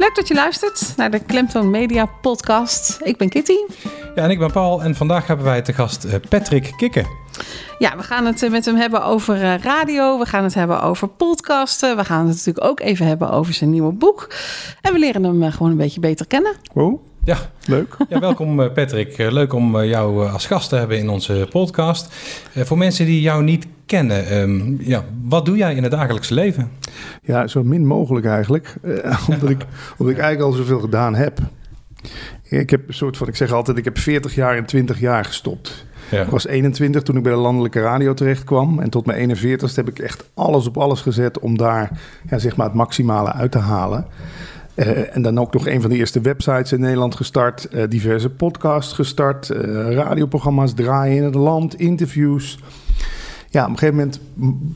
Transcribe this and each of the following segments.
Leuk dat je luistert naar de Klemtoon Media podcast. Ik ben Kitty. Ja, en ik ben Paul en vandaag hebben wij te gast eh, Patrick Kikken. Ja, we gaan het eh, met hem hebben over eh, radio. We gaan het hebben over podcasten. We gaan het natuurlijk ook even hebben over zijn nieuwe boek. En we leren hem gewoon een beetje beter kennen. Wow, Ja, leuk. ja welkom eh, Patrick. Leuk om jou als gast te hebben in onze podcast. Eh, Voor mensen die jou niet kennen, ehm, ja, wat doe jij in het dagelijkse leven? Ja, zo min mogelijk eigenlijk. Eh, omdat, ik, omdat ik eigenlijk al zoveel gedaan heb. Ik heb een soort van, ik zeg altijd, ik heb 40 jaar in 20 jaar gestopt. Ja. Ik was 21 toen ik bij de landelijke radio terecht kwam. En tot mijn 41ste heb ik echt alles op alles gezet om daar ja, zeg maar het maximale uit te halen. Eh, en dan ook nog een van de eerste websites in Nederland gestart. eh, diverse podcasts gestart. radioprogramma's draaien in het land. Interviews. Ja, op een gegeven moment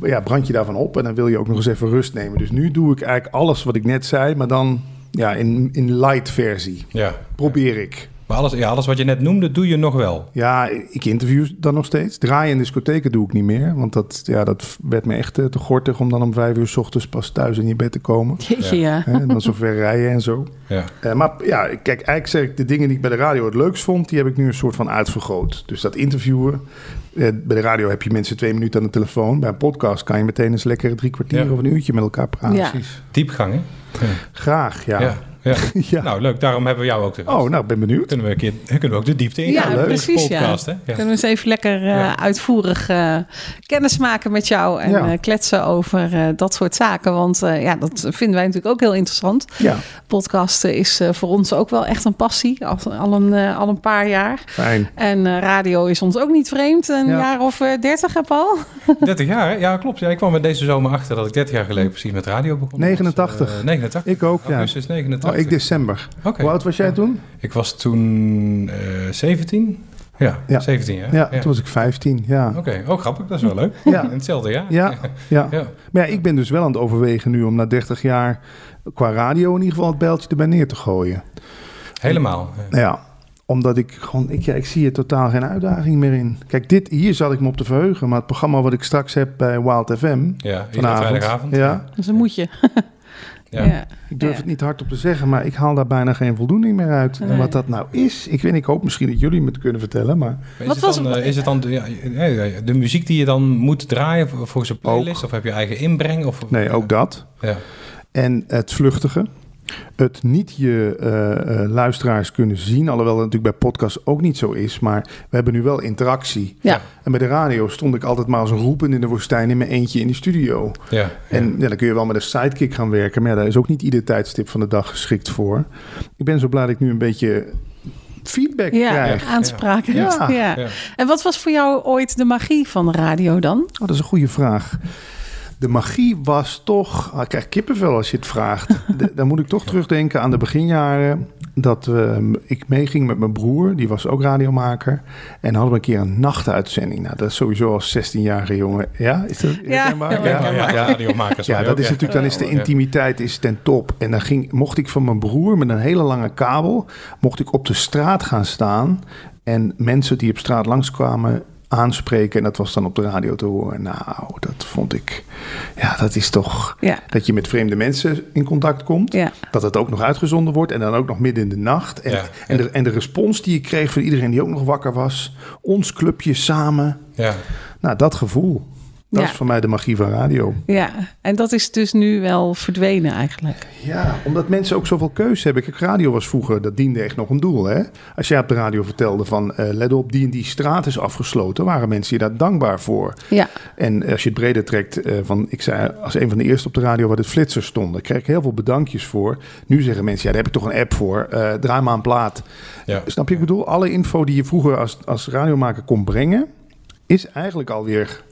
ja, brand je daarvan op. En dan wil je ook nog eens even rust nemen. Dus nu doe ik eigenlijk alles wat ik net zei. Maar dan ja, in, in light versie. Ja. Probeer ik. Maar alles, ja, alles wat je net noemde, doe je nog wel. Ja, ik interview dan nog steeds. Draaien in discotheken doe ik niet meer. Want dat, ja, dat werd me echt eh, te gortig om dan om vijf uur s ochtends pas thuis in je bed te komen. Jeetje, ja. Hè, en dan zo ver rijden en zo. Ja. Eh, maar ja, kijk, eigenlijk zeg ik de dingen die ik bij de radio het leukst vond, die heb ik nu een soort van uitvergroot. Dus dat interviewen. eh, bij de radio heb je mensen twee minuten aan de telefoon. Bij een podcast kan je meteen eens lekker drie kwartier Ja. of een uurtje met elkaar praten. Ja. Precies. Diepgang, hè? Graag, ja. Ja. ja. Ja. Nou, leuk. Daarom hebben we jou ook te gast. Oh, nou, ik ben benieuwd. Kunnen we, een keer, kunnen we ook de diepte in Ja, deze precies, ja. podcast, hè? Ja. Kunnen we eens even lekker eh, Ja. uitvoerig eh, kennis maken met jou en Ja. eh, kletsen over eh, dat soort zaken. Want eh, ja, dat vinden wij natuurlijk ook heel interessant. Ja, Podcasten is eh, voor ons ook wel echt een passie, al, al, een, eh, al een paar jaar. fijn. En eh, radio is ons ook niet vreemd, een Ja. jaar of eh, dertig heb al. 30 jaar? Ja, klopt. Ja, ik kwam er deze zomer achter dat ik 30 jaar geleden precies met radio begon. 89. Dus, eh, 89. Ik ook, ja. Augustus 89. Oh, ik december. Oké. Hoe oud was jij toen? Ik was toen eh 17. Ja, Ja. 17 jaar. Ja, toen was ik 15. Ja. Oké, oh grappig, dat is wel leuk. Ja. In hetzelfde jaar. Ja, ja. ja. Maar ja, ik ben dus wel aan het overwegen nu om na 30 jaar qua radio in ieder geval het bijltje erbij neer te gooien. Helemaal. Nou ja, omdat ik gewoon, ik, ja, ik zie er totaal geen uitdaging meer in. Kijk, dit, hier zat ik me op te verheugen, maar het programma wat ik straks heb bij Wild FM Ja, vanavond. vrijdagavond. Ja, Dus een moetje. Ja. Ja. ik durf Ja. het niet hardop te zeggen, maar ik haal daar bijna geen voldoening meer uit. En wat dat nou is, ik weet, ik hoop misschien dat jullie me het kunnen vertellen, maar Is, Wat het was- dan, eh, is het dan de, ja, de muziek die je dan moet draaien voor, voor zijn playlist? Of heb je eigen inbreng? Of, nee, ook dat. Ja. En het vluchtige. Het niet je eh, eh, luisteraars kunnen zien, alhoewel dat natuurlijk bij podcasts ook niet zo is. Maar we hebben nu wel interactie. Ja. En bij de radio stond ik altijd maar als een roepen in de woestijn in mijn eentje in de studio. Ja. En ja, dan kun je wel met een sidekick gaan werken, maar ja, daar is ook niet ieder tijdstip van de dag geschikt voor. Ik ben zo blij dat ik nu een beetje feedback Ja, krijg. aanspraak. Ja. Ja. Ja. Ja. En wat was voor jou ooit de magie van de radio dan? Oh, dat is een goede vraag. De magie was toch. Ah, ik krijg kippenvel als je het vraagt. De- dan moet ik toch terugdenken aan de beginjaren. Dat eh, ik meeging met mijn broer, die was ook radiomaker. En hadden we een keer een nachtuitzending. Nou, dat is sowieso als 16-jarige jongen. Ja, is dat? Ja, Ja, ja, ja, radiomakers. Ja, dat ook, is natuurlijk, dan is de intimiteit is ten top. En dan ging, mocht ik van mijn broer met een hele lange kabel, mocht ik op de straat gaan staan en mensen die op straat langskwamen aanspreken. En dat was dan op de radio te horen. Nou, dat vond ik, ja, dat is toch Ja. dat je met vreemde mensen in contact komt. Ja. Dat het ook nog uitgezonden wordt en dan ook nog midden in de nacht. En, Ja, en, de, en de respons die ik kreeg van iedereen die ook nog wakker was. Ons clubje samen. Ja. Nou, dat gevoel. Dat Ja. is voor mij de magie van radio. Ja, en dat is dus nu wel verdwenen eigenlijk. Ja, omdat mensen ook zoveel keuze hebben. Kijk, radio was vroeger, dat diende echt nog een doel. Hè? Als jij op de radio vertelde van, eh, let op, die en die straat is afgesloten, waren mensen je daar dankbaar voor. Ja, En als je het breder trekt, eh, van, ik zei als een van de eerste op de radio waar de flitsers stonden, kreeg ik heel veel bedankjes voor. Nu zeggen mensen, ja, daar heb ik toch een app voor, eh, draai maar een plaat. Ja. Snap je, ik bedoel, alle info die je vroeger als, als radiomaker kon brengen, is eigenlijk alweer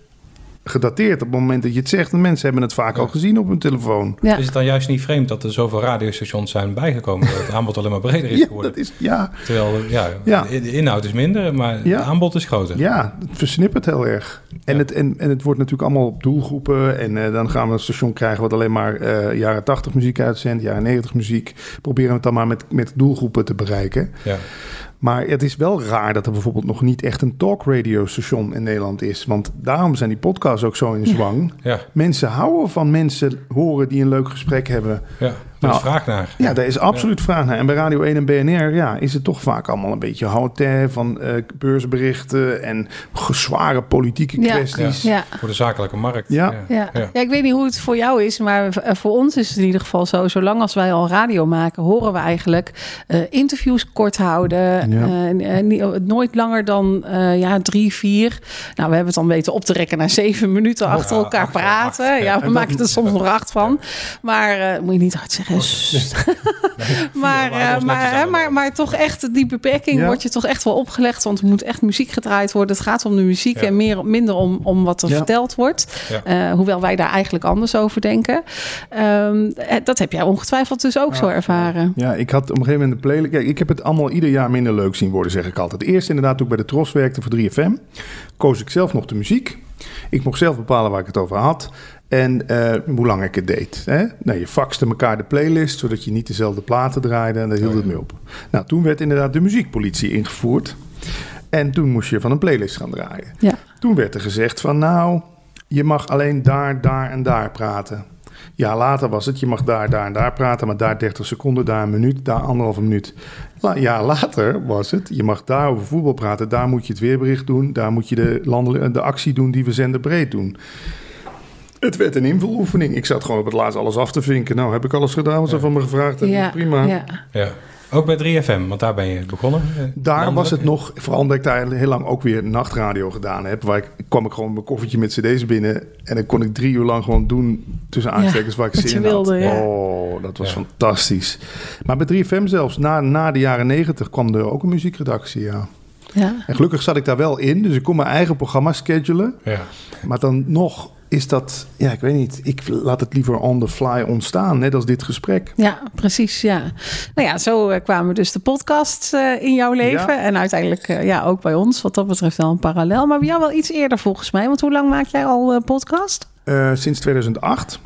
gedateerd op het moment dat je het zegt. En mensen hebben het vaak al gezien op hun telefoon. ja. Is het dan juist niet vreemd dat er zoveel radiostations zijn bijgekomen? Dat het aanbod alleen maar breder is Ja, geworden? dat is, ja, Terwijl ja, Ja. de inhoud is minder, maar Ja. het aanbod is groter. Ja, het versnippert heel erg. En, Ja. het, en, en het wordt natuurlijk allemaal op doelgroepen. En eh, dan gaan we een station krijgen wat alleen maar eh, jaren 80 muziek uitzendt, jaren 90 muziek. Proberen we het dan maar met, met doelgroepen te bereiken. Ja. Maar het is wel raar dat er bijvoorbeeld nog niet echt een talkradiostation in Nederland is. Want daarom zijn die podcasts ook zo in zwang. Ja, Mensen houden van mensen horen die een leuk gesprek hebben. ja. Nou, is vraag naar. Ja, daar is absoluut vraag naar. En bij Radio 1 en BNR ja, is het toch vaak allemaal een beetje houten van eh, beursberichten en zware politieke Ja. kwesties. Ja. Voor de zakelijke markt. Ja. Ja. Ja. Ja. ik weet niet hoe het voor jou is, maar eh, voor ons is het in ieder geval zo. Zolang als wij al radio maken, horen we eigenlijk eh, interviews kort houden. Nooit langer dan eh, ja, drie, vier. Nou, we hebben het dan weten op te rekken naar zeven minuten Oh, achter ja, elkaar acht, praten. acht, ja. ja, we En dat- maken er soms nog acht van. Maar eh, moet je niet hard zeggen. Maar, maar eh, maar, de toch echt, die beperking Ja. wordt je toch echt wel opgelegd. Want er moet echt muziek gedraaid worden. Het gaat om de muziek Ja. en meer, minder om, om wat er Ja. verteld wordt. Ja. Eh, hoewel wij daar eigenlijk anders over denken. Ehm, eh, dat heb jij ongetwijfeld dus ook zo ervaren. Ja, ik had op een gegeven moment een playlist. Kijk, ik heb het allemaal ieder jaar minder leuk zien worden, zeg ik altijd. Eerst inderdaad, toen ik bij de Tros werkte voor 3FM, koos ik zelf nog de muziek. Ik mocht zelf bepalen waar ik het over had. En eh, hoe lang ik het deed. Hè? Nou, je faxte elkaar de playlist, zodat je niet dezelfde platen draaide. En daar hield Oh, ja. het mee op. Nou, toen werd inderdaad de muziekpolitie ingevoerd. En toen moest je van een playlist gaan draaien. Ja. Toen werd er gezegd van nou, je mag alleen daar, daar en daar praten. Ja, later was het, je mag daar, daar en daar praten, maar daar 30 seconden, daar een minuut, daar anderhalve minuut. La, ja, later was het, je mag daar over voetbal praten, daar moet je het weerbericht doen, daar moet je de, landelijke, de actie doen die we zender breed doen. Het werd een invuloefening. Ik zat gewoon op het laatst alles af te vinken. Nou, heb ik alles gedaan wat ze van me gevraagd hebben? Ja, Prima. ja. Ja. Ook bij 3FM, want daar ben je begonnen. eh, Daar was het nog, vooral omdat ik daar heel lang ook weer nachtradio gedaan heb. Waar ik kwam ik gewoon met mijn koffertje met cd's binnen. En dan kon ik drie uur lang gewoon doen tussen aanstekers waar ik zin in wilde, had. ja. Oh, dat was Ja. fantastisch. Maar bij 3FM zelfs, na, na de jaren negentig kwam er ook een muziekredactie, ja. Ja. En gelukkig zat ik daar wel in, dus ik kon mijn eigen programma schedulen. Ja. Maar dan nog is dat, ja, ik weet niet. Ik laat het liever on the fly ontstaan, net als dit gesprek. Ja, precies. Ja. Nou ja, zo eh, kwamen dus de podcasts eh, in jouw leven. Ja. En uiteindelijk eh, ja, ook bij ons. Wat dat betreft wel een parallel. Maar bij jou wel iets eerder volgens mij. Want hoe lang maak jij al podcast? Sinds 2008.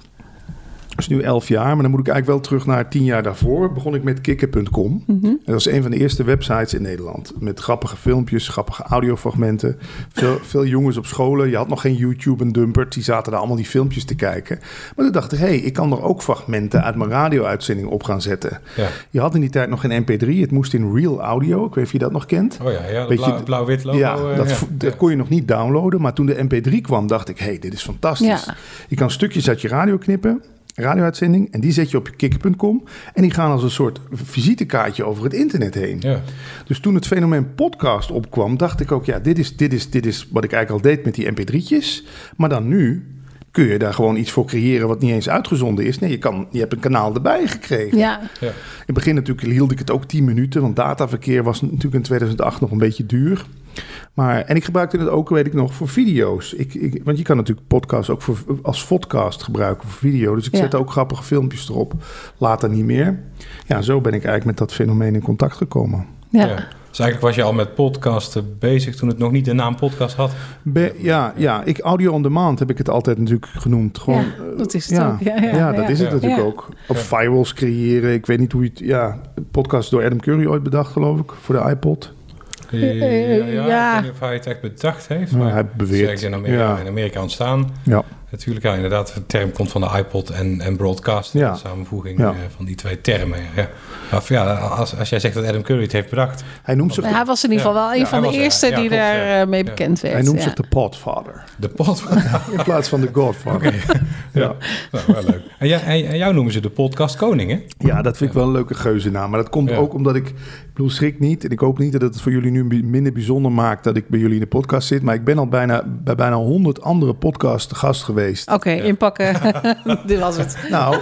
Is nu elf jaar, maar dan moet ik eigenlijk wel terug naar tien jaar daarvoor. Begon ik met kikker.com. Mhm. Dat was een van de eerste websites in Nederland. Met grappige filmpjes, grappige audiofragmenten. Veel, veel jongens op scholen. Je had nog geen YouTube en Dumpert. Die zaten daar allemaal die filmpjes te kijken. Maar toen dacht ik, hé, hey, ik kan er ook fragmenten uit mijn radio-uitzending op gaan zetten. Ja. Je had in die tijd nog geen MP3. Het moest in Real Audio. Ik weet of je dat nog kent. Oh ja, ja je, blauw- blauw-wit logo. Ja, eh, dat, ja. dat kon je nog niet downloaden. Maar toen de MP3 kwam, dacht ik: hé, hey, dit is fantastisch. Ja. Je kan stukjes uit je radio knippen, radio-uitzending, en die zet je op je kikker.com. En die gaan als een soort visitekaartje over het internet heen. Ja. Dus toen het fenomeen podcast opkwam, dacht ik ook: ja, dit is, dit is, dit is wat ik eigenlijk al deed met die MP3'tjes. Maar dan nu. Kun je daar gewoon iets voor creëren wat niet eens uitgezonden is? Nee, je, kan, je hebt een kanaal erbij gekregen. Ja, Ja. In het begin natuurlijk hield ik het ook 10 minuten, want dataverkeer was natuurlijk in 2008 nog een beetje duur. Maar, en ik gebruikte het ook, weet ik nog, voor video's. Ik, ik, want je kan natuurlijk podcasts ook voor, als podcast gebruiken voor video. Dus ik Ja. zette ook grappige filmpjes erop. Later niet meer. Ja, zo ben ik eigenlijk met dat fenomeen in contact gekomen. ja. Ja. Dus eigenlijk was je al met podcasten bezig toen het nog niet de naam podcast had. Be- ja, ja, ik audio on demand heb ik het altijd natuurlijk genoemd. Gewoon, Ja, eh, dat is het ja, ook. Ja, ja, ja, dat ja. is het Ja. natuurlijk Ja. ook. Op firewalls creëren. Ik weet niet hoe je het... Ja, podcast door Adam Curry ooit bedacht, geloof ik, voor de iPod. Eh, ja, ja. Ik weet niet of hij het echt bedacht heeft. Ja, Maar hij beweert. het is in Amerika, Ja. in Amerika ontstaan. Ja. Natuurlijk, ja, inderdaad. De term komt van de iPod en, en broadcast. Ja. De samenvoeging Ja. eh, van die twee termen. Ja. Of ja, als, als jij zegt dat Adam Curry het heeft bedacht. Hij noemt zich, Hij was in ieder geval wel een Ja, van de was, eerste Ja, die klopt, daar ja. eh, mee Ja. bekend werd. hij noemt ja. zich de Podfather. De pod. In plaats van de Godfather. ja. Nou, wel leuk. En, jij, en, en jou noemen ze de podcast koning, hè? Ja, dat vind ik wel een leuke geuzennaam. Maar dat komt Ja. ook omdat ik... Ik bedoel, schrik niet. En ik hoop niet dat het voor jullie nu minder bijzonder maakt... dat ik bij jullie in de podcast zit. Maar ik ben al bijna, bij bijna honderd andere podcasts te gast geweest. Oké, inpakken. Dit was het. Nou,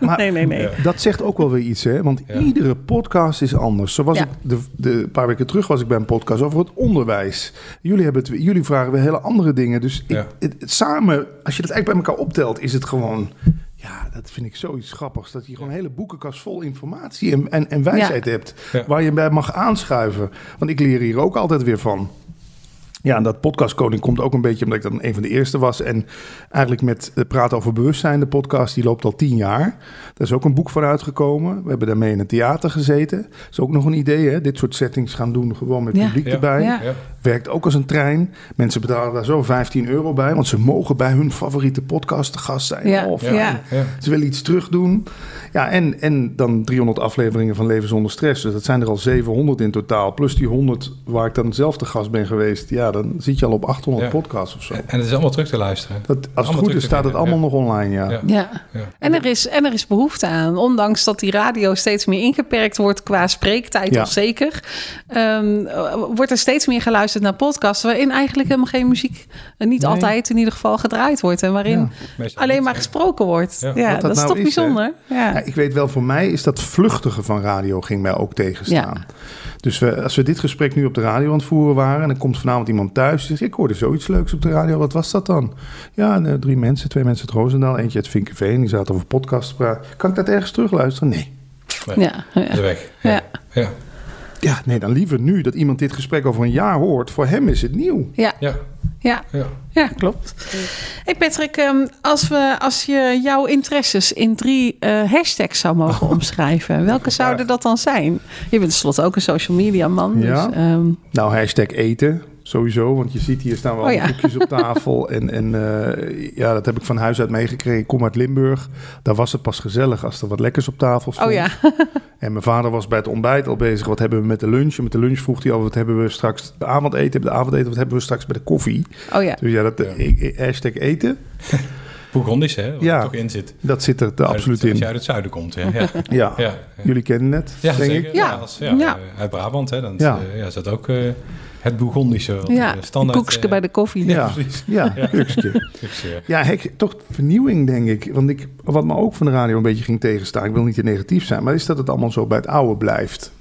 maar Nee, nee, nee. Ja. dat zegt ook wel weer iets, hè? Want Ja. iedere podcast is anders. Zo was Ja. ik de, de een paar weken terug was ik bij een podcast over het onderwijs. Jullie, hebben het, jullie vragen weer hele andere dingen. Dus ik, het, het samen, als je dat eigenlijk bij elkaar optelt, is het gewoon... Ja, dat vind ik zoiets grappigs. Dat je gewoon een hele boekenkast vol informatie en, en, en wijsheid hebt. Ja. Waar je bij mag aanschuiven. Want ik leer hier ook altijd weer van. Ja, en dat podcastkoning komt ook een beetje omdat ik dan een van de eerste was. En eigenlijk met de Praten over Bewustzijn, de podcast, die loopt al tien jaar. Daar is ook een boek voor uitgekomen. We hebben daarmee in het theater gezeten. Dat is ook nog een idee, hè? Dit soort settings gaan doen, gewoon met Ja. publiek Ja. erbij. Ja. Werkt ook als een trein. Mensen betalen daar zo 15 euro bij, want ze mogen bij hun favoriete podcast te gast zijn. Ja. Ja. fijn. Ja. Ze willen iets terug doen. Ja, en, en dan 300 afleveringen van Leven zonder stress. Dus dat zijn er al 700 in totaal. Plus die 100 waar ik dan zelf te gast ben geweest. Ja, dan zit je al op 800 Ja. podcasts of zo. En het is allemaal terug te luisteren. Dat, als het goed is, staat het allemaal nog online, ja. Ja. Ja. Ja. En er, is, en er is behoefte aan. Ondanks dat die radio steeds meer ingeperkt wordt qua spreektijd, Ja. of zeker. ehm, eh, wordt er steeds meer geluisterd naar podcasts. waarin eigenlijk helemaal geen muziek, eh, niet Nee. altijd in ieder geval, gedraaid wordt. En waarin alleen maar gesproken wordt. Ja. Dat dat, is nou toch is, bijzonder. Ja. Ja, ik weet wel, voor mij is dat vluchtige van radio ging mij ook tegenstaan. Dus we, als we dit gesprek nu op de radio aan het voeren waren... en dan komt vanavond iemand thuis en zegt... ik hoorde zoiets leuks op de radio, wat was dat dan? Ja, eh, drie mensen, twee mensen uit Roosendaal, eentje uit Vinkenveen... die zaten over podcast te praten. Kan ik dat ergens terugluisteren? Nee. Nee, Ja, is weg. Ja. Ja. Ja. Ja, nee, dan liever nu dat iemand dit gesprek over een jaar hoort. Voor hem is het nieuw. Ja, Ja. Ja, Ja. ja, klopt. Hey Patrick, ehm, als, we, als je jouw interesses in drie eh, hashtags zou mogen omschrijven, welke zouden dat dan zijn? Je bent tenslotte ook een social media man. Ja. Dus, Nou, hashtag eten, sowieso. Want je ziet hier staan wel Oh, allemaal ja. op tafel. En, en eh, ja, dat heb ik van huis uit meegekregen. Ik kom uit Limburg. Daar was het pas gezellig als er wat lekkers op tafel stond. oh ja, En mijn vader was bij het ontbijt al bezig. Wat hebben we met de lunch? En met de lunch vroeg hij al, wat hebben we straks de avondeten? De avondeten, wat hebben we straks bij de koffie? oh ja. Dus ja, dat, Ja. hashtag eten, Bourgondisch, hè? Wat Ja. er toch in zit. dat zit er Uit absoluut het- Als je in. uit het zuiden komt, ja. Ja, Ja, ja. ja. jullie kennen het, Ja, denk zeker. ik. Ja, Ja. als, ja, Ja. eh, uit Brabant, hè. Dan Ja. ja. ja, is dat ook eh, het Bourgondische. Ja, eh, standaard. koekske eh, bij de koffie. Ja, precies. ja, Ja. kuksje. Ja, hek, toch vernieuwing, denk ik. Want ik, wat me ook van de radio een beetje ging tegenstaan, ik wil niet te negatief zijn, maar is dat het allemaal zo bij het oude blijft.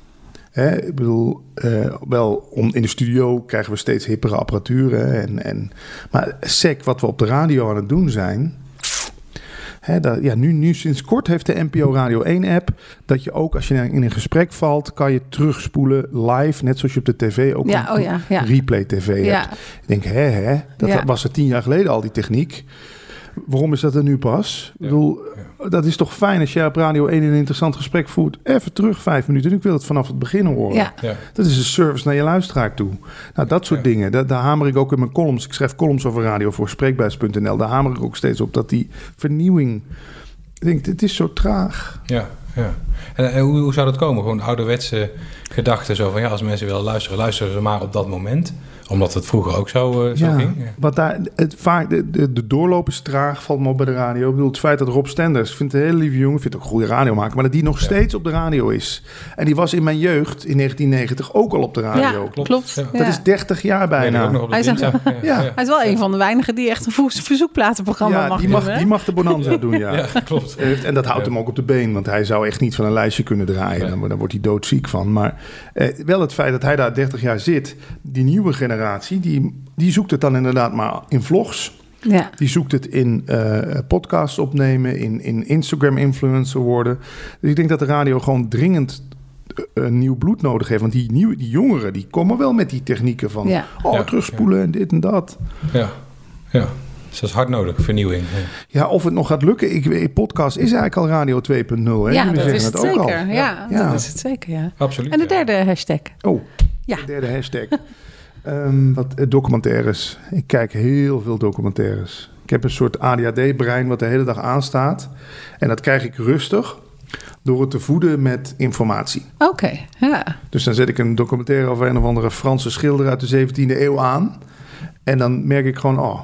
Hè, ik bedoel, eh, wel om, in de studio krijgen we steeds hippere apparatuur. Hè, en, en, maar sec, wat we op de radio aan het doen zijn. Hè, dat, ja, nu, nu sinds kort heeft de NPO Radio 1-app dat je ook als je in een gesprek valt, kan je terugspoelen live, net zoals je op de tv ook Ja, een oh ja, ja. replay tv hebt. Ik denk, hè, hè, dat was er tien jaar geleden al, die techniek. Waarom is dat er nu pas? Ik bedoel, dat is toch fijn als jij op Radio 1 een interessant gesprek voert. Even terug vijf minuten. Ik wil het vanaf het begin horen. ja. ja. Dat is een service naar je luisteraar toe. Nou, dat soort Ja. dingen. Daar, daar hamer ik ook in mijn columns. Ik schrijf columns over radio voor spreekbuis.nl. Daar hamer ik ook steeds op dat die vernieuwing... Ik denk, dit is zo traag. Ja, ja. En, en hoe, hoe zou dat komen? Gewoon ouderwetse gedachten zo van... ja, als mensen willen luisteren, luisteren ze maar op dat moment. Omdat het vroeger ook zo, eh, zo Ja, ging. Ja. wat daar, het, vaak, de, de, de doorloop is traag, valt me op bij de radio. Ik bedoel, het feit dat Rob Stenders, ik vind het een hele lieve jongen, ik vind het ook een goede radio maken, maar dat die nog Ja. steeds op de radio is. En die was in mijn jeugd, in 1990, ook al op de radio. Ja, klopt. klopt. Ja. Ja. Dat is 30 jaar bijna. Hij zegt- dinsdag. Ja. Hij is wel een van de weinigen die echt een verzoekplatenprogramma ja, mag die doen. mag, hè? die mag de bonanza doen, ja. Ja, klopt. Heeft- En dat houdt Ja. hem ook op de been, want hij zou echt niet van een lijstje kunnen draaien. Dan, dan wordt hij doodziek van. Maar eh, wel het feit dat hij daar 30 jaar zit, die nieuwe generatie, die, die zoekt het dan inderdaad maar in vlogs. Ja. Die zoekt het in eh podcasts opnemen, in, in Instagram-influencer worden. Dus ik denk dat de radio gewoon dringend eh, een nieuw bloed nodig heeft. Want die, nieuwe, die jongeren, die komen wel met die technieken van... Ja. oh, Ja, terugspoelen en dit en dat. Ja, ja. Dus dat is hard nodig, vernieuwing. Ja. Ja, of het nog gaat lukken. Ik, weet- podcast is eigenlijk al radio 2.0. Hè? ja, Jullie dat zeggen is het ook al. zeker. Ja, Ja. dat is het zeker, ja. Absoluut. En de ja. derde hashtag. Oh, Ja. de derde hashtag. Ehm, wat, eh, documentaires. Ik kijk heel veel documentaires. Ik heb een soort ADHD-brein wat de hele dag aanstaat. En dat krijg ik rustig door het te voeden met informatie. Oké, ja. Dus dan zet ik een documentaire over een of andere Franse schilder uit de 17e eeuw aan. En dan merk ik gewoon, oh,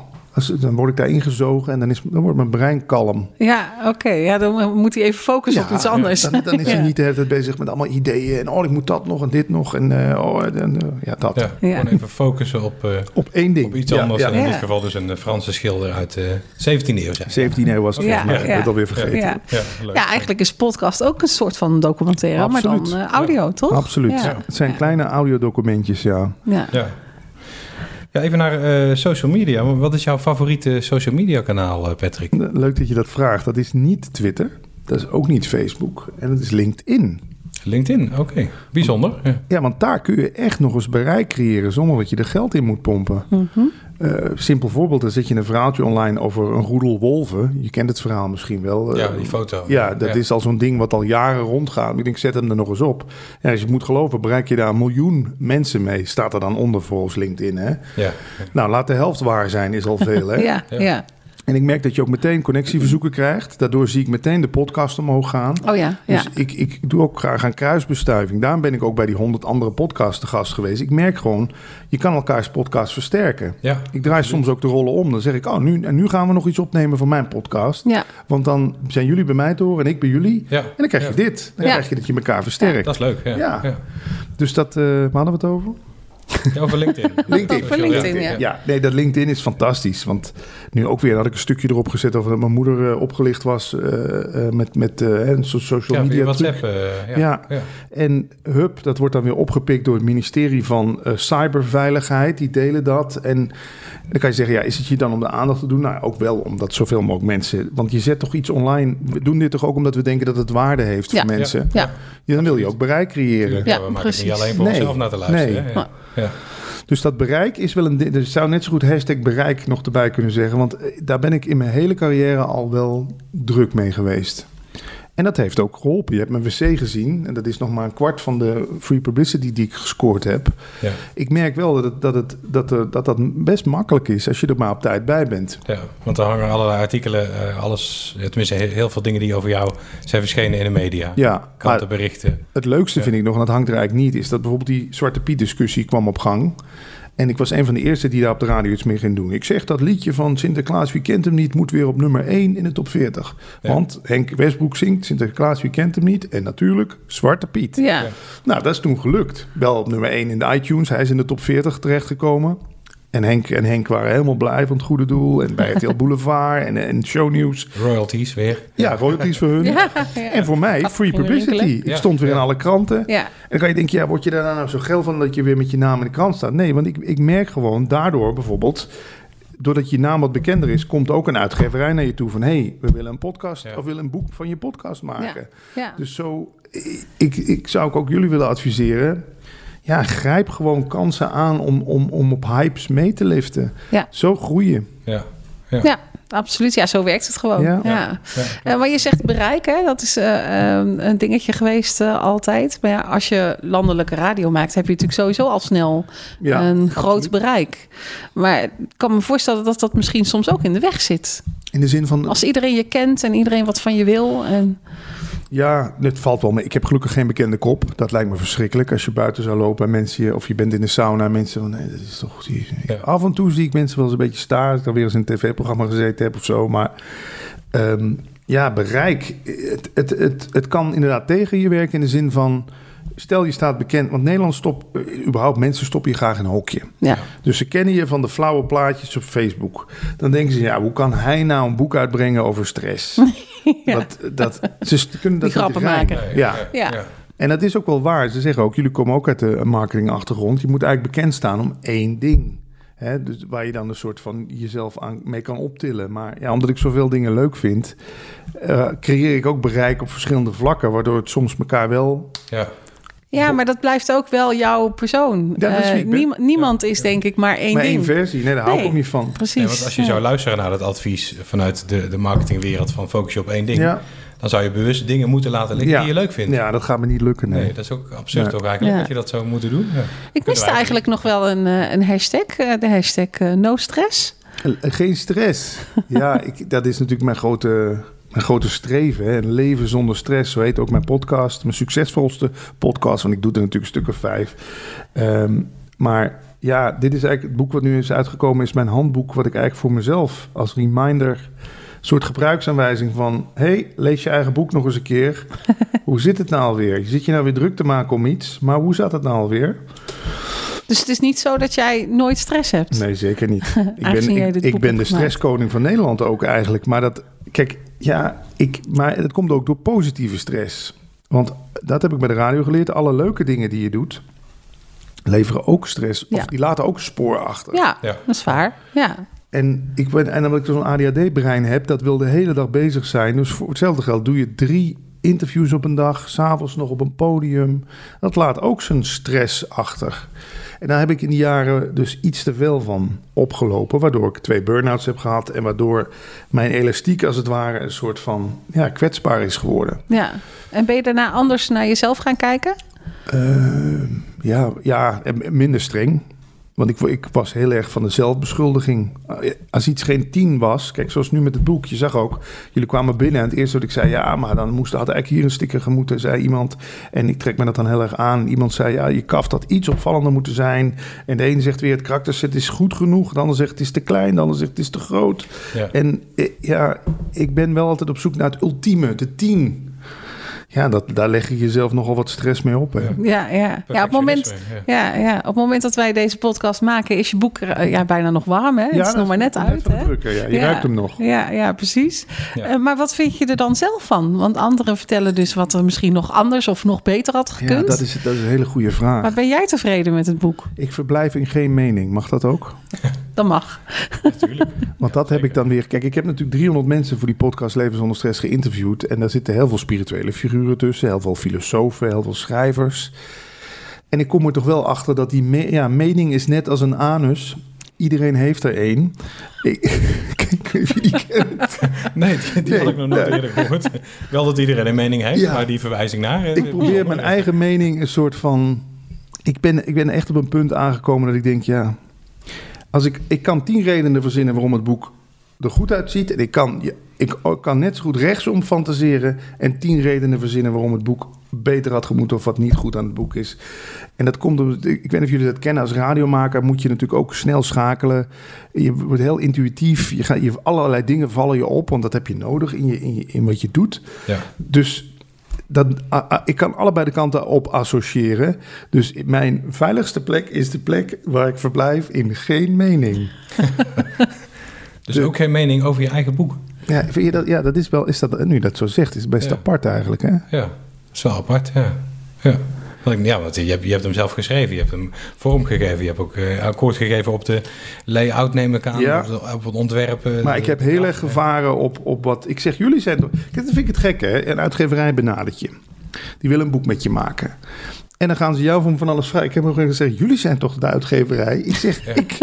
dan word ik daar ingezogen en dan, is, dan wordt mijn brein kalm. Ja, oké. Ja, dan moet hij even focussen op iets anders. Dan, dan is hij Ja. niet de hele tijd bezig met allemaal ideeën. En oh, ik moet dat nog en dit nog. En uh, oh, en, uh, ja, dat. Ja, Ja. gewoon even focussen op, uh, op één ding. op iets ja, anders. Ja. En in Ja. dit geval dus een Franse schilder uit de 17e eeuw. Zijn. 17e eeuw was het Ja, volgens mij. Ik alweer vergeten. Ja. Ja, leuk. ja, eigenlijk is podcast ook een soort van documentaire, maar dan uh, audio, toch? Absoluut. Ja. Het zijn Ja. kleine audiodocumentjes, ja. Ja. Ja. Even naar uh, social media. Wat is jouw favoriete social media kanaal, uh, Patrick? Leuk dat je dat vraagt. Dat is niet Twitter. Dat is ook niet Facebook. En dat is LinkedIn. LinkedIn, oké. Bijzonder. Ja. Ja, want daar kun je echt nog eens bereik creëren zonder dat je er geld in moet pompen. Mhm. Eh, simpel voorbeeld, dan zet je een verhaaltje online over een roedel wolven. Je kent het verhaal misschien wel. ja, Eh, die foto. Ja, dat is al zo'n ding wat al jaren rondgaat. Ik denk, zet hem er nog eens op. Ja, als je het moet geloven, bereik je daar een miljoen mensen mee. Staat er dan onder volgens LinkedIn, hè? Ja. Nou, laat de helft waar zijn, is al veel, hè? Ja, Ja. En ik merk dat je ook meteen connectieverzoeken krijgt. Daardoor zie ik meteen de podcast omhoog gaan. Oh ja, ja. Dus ik, ik doe ook graag aan kruisbestuiving. Daarom ben ik ook bij die honderd andere podcasts te gast geweest. Ik merk gewoon, je kan elkaars podcast versterken. Ja. Ik draai soms ook de rollen om. Dan zeg ik, oh, nu, en nu gaan we nog iets opnemen van mijn podcast. ja. Want dan zijn jullie bij mij te horen en ik bij jullie. Ja. En dan krijg je Ja. dit. Dan Ja. krijg je dat je elkaar versterkt. Dat is leuk. Ja. Ja. Ja. Dus dat, eh waar hadden we het over? Ja, over LinkedIn. LinkedIn. Over LinkedIn, ja. Ja, nee, dat LinkedIn is fantastisch. Want nu ook weer had ik een stukje erop gezet over dat mijn moeder eh, opgelicht was eh, eh, met, met eh, een soort social Ja, media. WhatsApp. ja. Ja. Ja. En hup, dat wordt dan weer opgepikt door het ministerie van eh, Cyberveiligheid. Die delen dat. En dan kan je zeggen, ja, is het je dan om de aandacht te doen? Nou, ook wel omdat zoveel mogelijk mensen... Want je zet toch iets online... We doen dit toch ook omdat we denken dat het waarde heeft Ja. voor mensen? Ja. Ja, dan wil je ook bereik creëren. Ja, we maken precies. het niet alleen voor Nee. onszelf naar te luisteren. Nee. Dus dat bereik is wel een... Er zou net zo goed hashtag bereik nog erbij kunnen zeggen. Want eh, daar ben ik in mijn hele carrière al wel druk mee geweest. En dat heeft ook geholpen. Je hebt mijn wc gezien. En dat is nog maar een kwart van de free publicity die ik gescoord heb. Ja. Ik merk wel dat, het, dat, het, dat, er- dat dat best makkelijk is als je er maar op tijd bij bent. Ja, want er hangen allerlei artikelen, eh, alles, tenminste heel, veel dingen die over jou zijn verschenen in de media. Ja, maar Krantenberichten. het leukste Ja. vind ik nog, en dat hangt er eigenlijk niet, is dat bijvoorbeeld die Zwarte Piet discussie kwam op gang. En ik was een van de eerste die daar op de radio iets mee ging doen. Ik zeg dat liedje van Sinterklaas, wie kent hem niet, moet weer op nummer 1 in de top 40. Ja. Want Henk Westbroek zingt Sinterklaas, wie kent hem niet. En natuurlijk Zwarte Piet. Ja. Ja. Nou, dat is toen gelukt. Wel op nummer 1 in de iTunes. Hij is in de top 40 terechtgekomen. En Henk en Henk waren helemaal blij van het goede doel. En bij RTL Boulevard en, en shownieuws. Royalties weer. Ja, royalties voor hun. Ja, ja. En voor mij free publicity. Ik stond weer ja. in alle kranten. Ja. En dan kan je denken, ja, word je daar nou zo geil van dat je weer met je naam in de krant staat? Nee, want ik, ik merk gewoon daardoor bijvoorbeeld, doordat je naam wat bekender is, komt ook een uitgeverij naar je toe van, hé, hey, we willen een podcast Ja. of we willen een boek van je podcast maken. Ja. Dus zo, ik, ik zou ik ook jullie willen adviseren. Ja, grijp gewoon kansen aan om, om, om op hypes mee te liften. Ja. Zo groeien. Ja. Ja, absoluut. Ja, zo werkt het gewoon. Ja. Ja. Ja. Eh, maar je zegt bereik, hè? dat is eh, eh, een dingetje geweest eh, altijd. Maar ja, als je landelijke radio maakt, heb je natuurlijk sowieso al snel Ja, een groot bereik. Maar ik kan me voorstellen dat dat misschien soms ook in de weg zit. In de zin van, Als iedereen je kent en iedereen wat van je wil. En, Ja, het valt wel mee. Ik heb gelukkig geen bekende kop. Dat lijkt me verschrikkelijk als je buiten zou lopen en mensen je, of je bent in de sauna en mensen van nee, dat is toch. die- Ja. Af en toe zie ik mensen wel eens een beetje staan. Als ik dan weer eens in een tv-programma gezeten heb of zo. Maar ehm, ja, bereik. Het, het, het, het kan inderdaad tegen je werken in de zin van. Stel je staat bekend, want Nederland stopt, eh, überhaupt mensen stoppen je graag in een hokje. ja. Dus ze kennen je van de flauwe plaatjes op Facebook. Dan denken ze, ja, hoe kan hij nou een boek uitbrengen over stress? Ja. Dat, dat, ze kunnen dat Die grappen maken. Nee, Ja. Ja. En dat is ook wel waar. Ze zeggen ook, jullie komen ook uit de marketingachtergrond. Je moet eigenlijk bekend staan om één ding. Hè, dus waar je dan een soort van jezelf aan, mee kan optillen. Maar ja, omdat ik zoveel dingen leuk vind, eh, creëer ik ook bereik op verschillende vlakken. Waardoor het soms elkaar wel. Ja. Ja, maar dat blijft ook wel jouw persoon. Ja, dat is Eh, niem- niemand is denk ik maar één maar ding. één versie. Nee, daar hou ik ook niet van. Precies. Nee, want als je Ja. zou luisteren naar dat advies vanuit de, de marketingwereld van focus je op één ding, Ja, dan zou je bewust dingen moeten laten liggen Ja. die je leuk vindt. ja, dat gaat me niet lukken. Nee. Nee, dat is ook absurd ook eigenlijk Ja. dat je dat zou moeten doen. Ja. Ik miste eigenlijk nog wel een, eh, een hashtag. eh, de hashtag eh, no stress. Geen stress. Ja, ik, dat is natuurlijk mijn grote, mijn grote streven. Hè. Een leven zonder stress. Zo heet ook mijn podcast. Mijn succesvolste podcast. Want ik doe er natuurlijk een stuk of vijf. Ehm, maar ja, dit is eigenlijk het boek wat nu is uitgekomen. Is mijn handboek. Wat ik eigenlijk voor mezelf als reminder. Een soort gebruiksaanwijzing van... hey, lees je eigen boek nog eens een keer. hoe zit het nou alweer? Je zit je nou weer druk te maken om iets. Maar hoe zat het nou alweer? Dus het is niet zo dat jij nooit stress hebt. Nee, zeker niet. Ik ben, ik, ben de stresskoning van Nederland ook eigenlijk. Maar dat, kijk, ja, ik, maar het komt ook door positieve stress. Want dat heb ik bij de radio geleerd. Alle leuke dingen die je doet, leveren ook stress. Ja. Of die laten ook spoor achter. Ja, Ja. dat is waar. Ja. En, ik ben, en omdat ik zo'n ADHD-brein heb, dat wil de hele dag bezig zijn. Dus voor hetzelfde geld doe je drie interviews op een dag, s'avonds nog op een podium. Dat laat ook zijn stress achter. En daar heb ik in die jaren dus iets te veel van opgelopen, waardoor ik twee burn-outs heb gehad en waardoor mijn elastiek als het ware een soort van ja, kwetsbaar is geworden. Ja, en ben je daarna anders naar jezelf gaan kijken? Uh, ja, ja, minder streng. Want ik, ik, was heel erg van de zelfbeschuldiging. Als iets geen tien was, kijk, zoals nu met het boek, je zag ook, jullie kwamen binnen en het eerste wat ik zei, ja, maar dan moest, had eigenlijk hier een sticker gemoeten, zei iemand. En ik trek me dat dan heel erg aan. Iemand zei, ja, je kaft had iets opvallender moeten zijn. En de ene zegt weer, het karakterset is goed genoeg. De ander zegt, het is te klein. De ander zegt, het is te groot. Ja. En eh, ja, ik ben wel altijd op zoek naar het ultieme, de tien ja, dat, daar leg je jezelf nogal wat stress mee op. Hè? Ja, ja. ja, op het moment, ja. Ja, op het moment dat wij deze podcast maken, is je boek eh, ja, bijna nog warm. Hè? het is nog maar net uit. Hè? Drukken, ja. Je ruikt hem nog. Ja, ja precies. Uh, maar wat vind je er dan zelf van? Want anderen vertellen dus wat er misschien nog anders of nog beter had gekund. Ja, dat is, dat is een hele goede vraag. Maar ben jij tevreden met het boek? Ik verblijf in geen mening. Mag dat ook? Dat mag. Natuurlijk. Want dat heb ik dan weer... Kijk, ik heb natuurlijk 300 mensen voor die podcast Leven zonder stress geïnterviewd. En daar zitten heel veel spirituele figuren tussen, heel veel filosofen, heel veel schrijvers. En ik kom er toch wel achter dat die me ja, mening is net als een anus. Iedereen heeft er één. Ik, weet je die kent. Nee, die, die had ik nog nooit eerder gehoord. Wel dat iedereen een mening heeft, maar die verwijzing naar... Ik probeer mijn eigen mening een soort van... Ik ben, ik ben echt op een punt aangekomen dat ik denk, ja... Als ik, ik kan tien redenen verzinnen waarom het boek er goed uitziet. En ik kan, ik kan net zo goed rechtsom fantaseren en tien redenen verzinnen waarom het boek beter had gemoeten of wat niet goed aan het boek is. En dat komt, ik weet niet of jullie dat kennen, als radiomaker moet je natuurlijk ook snel schakelen. Je wordt heel intuïtief, je gaat, je, allerlei dingen vallen je op, want dat heb je nodig in, je, in, in wat je doet. Ja. Dus dat, ik kan allebei de kanten op associëren. Dus mijn veiligste plek is de plek waar ik verblijf in geen mening. Dus ook geen mening over je eigen boek. Ja, vind je dat, ja, dat is wel, is dat, nu dat zo zegt, is best apart eigenlijk. Hè? Ja, dat is wel apart, ja. ja. Ja, want je hebt, je hebt hem zelf geschreven, je hebt hem vorm gegeven, je hebt ook uh, akkoord gegeven op de layout, neem ik aan, ja. op, het ontwerpen. Maar ik heb heel erg gevaren op, op wat ik zeg. Jullie zijn. Kijk, dat vind ik het gek, hè? Een uitgeverij benadert je. Die wil een boek met je maken. En dan gaan ze jou van van alles vrij. Ik heb nog gezegd: jullie zijn toch de uitgeverij? Ik zeg: ik.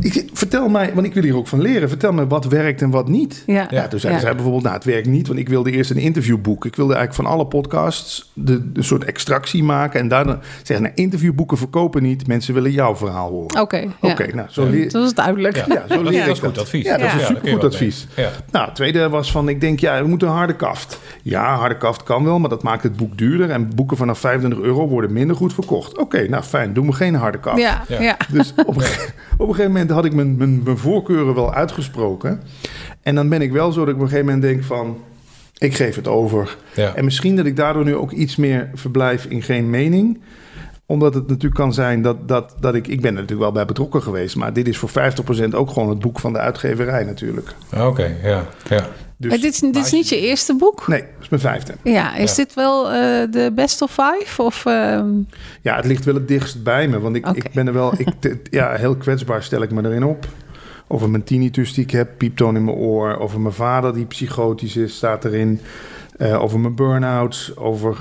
Ik, vertel mij, want ik wil hier ook van leren. Vertel me wat werkt en wat niet. Ja, ja toen zei zij bijvoorbeeld, nou het werkt niet, want ik wilde eerst een interviewboek. Ik wilde eigenlijk van alle podcasts de, de soort extractie maken. En daarna zeggen, nou interviewboeken verkopen niet. Mensen willen jouw verhaal horen. Oké, Oké, nou zo leer... Dat is duidelijk. Ja, zo leer dat is goed advies. Ja, dat is supergoed advies. Nou, het tweede was van, ik denk, ja, we moeten een harde kaft. Ja, harde kaft kan wel, maar dat maakt het boek duurder. En boeken vanaf 25 euro worden minder goed verkocht. Oké, nou fijn, doen we geen harde kaft. Ja, ja. Dus op, op een gegeven moment had ik mijn, mijn, mijn voorkeuren wel uitgesproken. En dan ben ik wel zo dat ik op een gegeven moment denk van... ik geef het over. En misschien dat ik daardoor nu ook iets meer verblijf in geen mening omdat het natuurlijk kan zijn dat, dat, dat ik... Ik ben er natuurlijk wel bij betrokken geweest... maar dit is voor 50% ook gewoon het boek van de uitgeverij natuurlijk. Oké, ja, ja. Dus, maar dit, is, dit is niet je eerste boek? Nee, dat is mijn vijfde. Ja, is dit wel uh, de best of five? Of, uh... Ja, het ligt wel het dichtst bij me. Want ik, ik ben er wel... Ik, ja, heel kwetsbaar stel ik me erin op. Over mijn tinnitus die ik heb, pieptoon in mijn oor. Over mijn vader die psychotisch is, staat erin. Uh, over mijn burn-outs. Over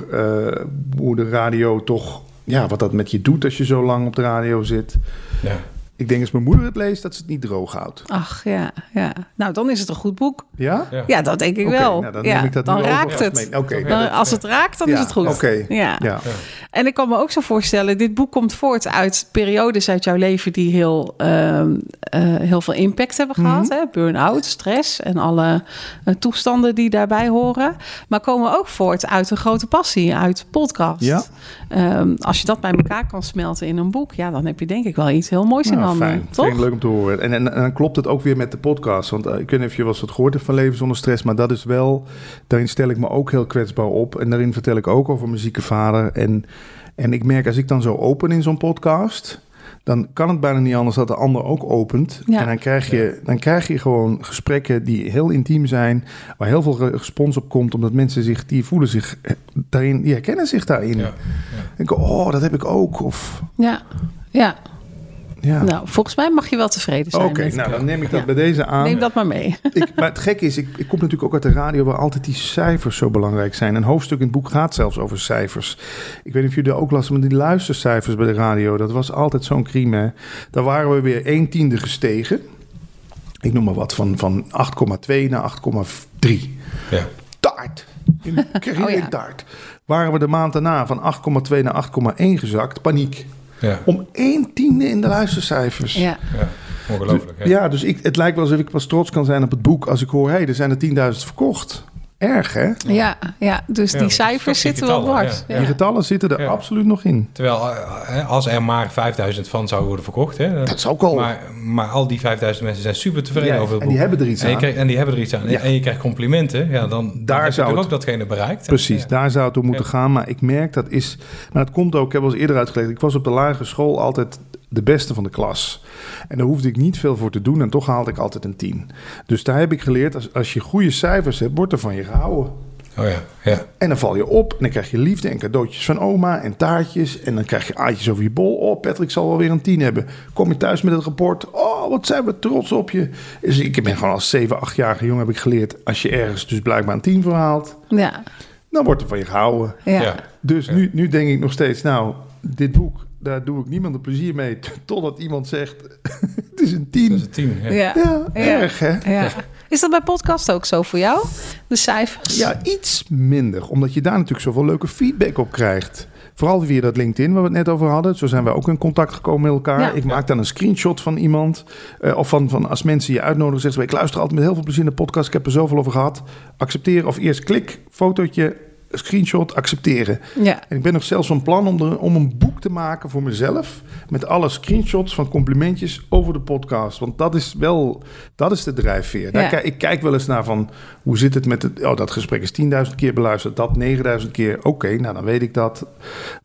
hoe de radio toch... Ja, wat dat met je doet als je zo lang op de radio zit. Ja. Ik denk als mijn moeder het leest, dat ze het niet droog houdt. Ach ja, ja. Nou, dan is het een goed boek. Ja? Ja, dat denk ik wel. Nou, dan ja, ik dat dan raakt het. Oké. als het raakt, dan is het goed. Oké. Ja. ja. En ik kan me ook zo voorstellen, dit boek komt voort uit periodes uit jouw leven die heel, ehm, eh, heel veel impact hebben gehad. Mm Burn-out, stress en alle uh, toestanden die daarbij horen. Maar komen ook voort uit een grote passie, uit podcast. Ja. Um, als je dat bij elkaar kan smelten in een boek, ja, dan heb je denk ik wel iets heel moois in handen. Toch? Vind leuk om te horen. En, en, en, dan klopt het ook weer met de podcast. Want uh, ik weet niet of je wel eens wat gehoord hebt van Leven zonder stress, maar dat is wel, daarin stel ik me ook heel kwetsbaar op. En daarin vertel ik ook over mijn zieke vader. En, en ik merk als ik dan zo open in zo'n podcast dan kan het bijna niet anders dat de ander ook opent. En dan krijg, je, dan krijg je gewoon gesprekken die heel intiem zijn, waar heel veel respons op komt, omdat mensen zich, die voelen zich eh, daarin, die herkennen zich daarin. Ja. Ja. Denken, oh, dat heb ik ook. Of... Ja, ja. Ja. Nou, volgens mij mag je wel tevreden zijn. Oké, nou dan neem ik dat Ja. bij deze aan. Neem dat maar mee. Ik, maar het gekke is, ik, ik kom natuurlijk ook uit de radio waar altijd die cijfers zo belangrijk zijn. Een hoofdstuk in het boek gaat zelfs over cijfers. Ik weet niet of jullie dat ook lasten, maar die luistercijfers bij de radio, dat was altijd zo'n crime. hè. Daar waren we weer 1 tiende gestegen. Ik noem maar wat, van, van 8,2 naar 8,3. Ja. Taart. In Oh ja. taart. Waren we de maand daarna van 8,2 naar 8,1 gezakt. Paniek. Ja. Om 1 tiende in de luistercijfers. Ja. ja. Ongelooflijk. hè? Ja, dus ik, het lijkt wel alsof ik pas trots kan zijn op het boek als ik hoor, hé, er zijn er 10.000 verkocht. Erg, hè? Ja, ja, dus Ja, die cijfers zitten wel dwars. ja. Ja. Die getallen zitten er Ja. absoluut nog in. Terwijl eh, als er maar 5000 van zouden worden verkocht. Hè, Dat is ook al. maar, maar al die 5000 mensen zijn super tevreden Ja, over het en die hebben er iets en, je aan. krijgt- en die hebben er iets aan. Ja. En je krijgt complimenten. Ja, dan, dan Daar heb je zou het- ook datgene bereikt. Precies, Ja. daar zou het om moeten Ja. gaan. Maar ik merk dat is. Maar dat komt ook, ik heb al eens eerder uitgelegd. Ik was op de lagere school altijd de beste van de klas. En daar hoefde ik niet veel voor te doen. En toch haalde ik altijd een 10. Dus daar heb ik geleerd, als, als je goede cijfers hebt, wordt er van je gehouden. Oh ja, ja. En dan val je op en dan krijg je liefde en cadeautjes van oma en taartjes. En dan krijg je aatjes over je bol. Oh, Patrick zal wel weer een 10 hebben. Kom je thuis met het rapport. Oh, wat zijn we trots op je. Dus ik ben gewoon als 7, 8-jarige jongen heb ik geleerd... als je ergens dus blijkbaar een 10 verhaalt... Ja, dan wordt er van je gehouden. ja. Ja. Dus Ja. nu, nu denk ik nog steeds... nou, dit boek, daar doe ik niemand een plezier mee... totdat iemand zegt, het is een 10. Dat is het team. Ja. Ja. Ja, Ja. erg hè? Ja. Is dat bij podcast ook zo voor jou? De cijfers? Ja, iets minder. Omdat je daar natuurlijk zoveel leuke feedback op krijgt. Vooral via dat LinkedIn waar we het net over hadden. Zo zijn we ook in contact gekomen met elkaar. Ja. Ik maak dan een screenshot van iemand. eh, of van, van als mensen je uitnodigen. Zeggen ze, ik luister altijd met heel veel plezier naar de podcast. Ik heb er zoveel over gehad. Accepteren of eerst klik, fotootje, screenshot, accepteren. Ja. En ik ben nog zelfs van plan om, er, om een boek te maken voor mezelf. Met alle screenshots van complimentjes over de podcast. Want dat is wel, dat is de drijfveer. Daar Ja. kijk- ik kijk wel eens naar van, hoe zit het met het... Oh, dat gesprek is 10.000 keer beluisterd, dat 9.000 keer. Oké, nou dan weet ik dat.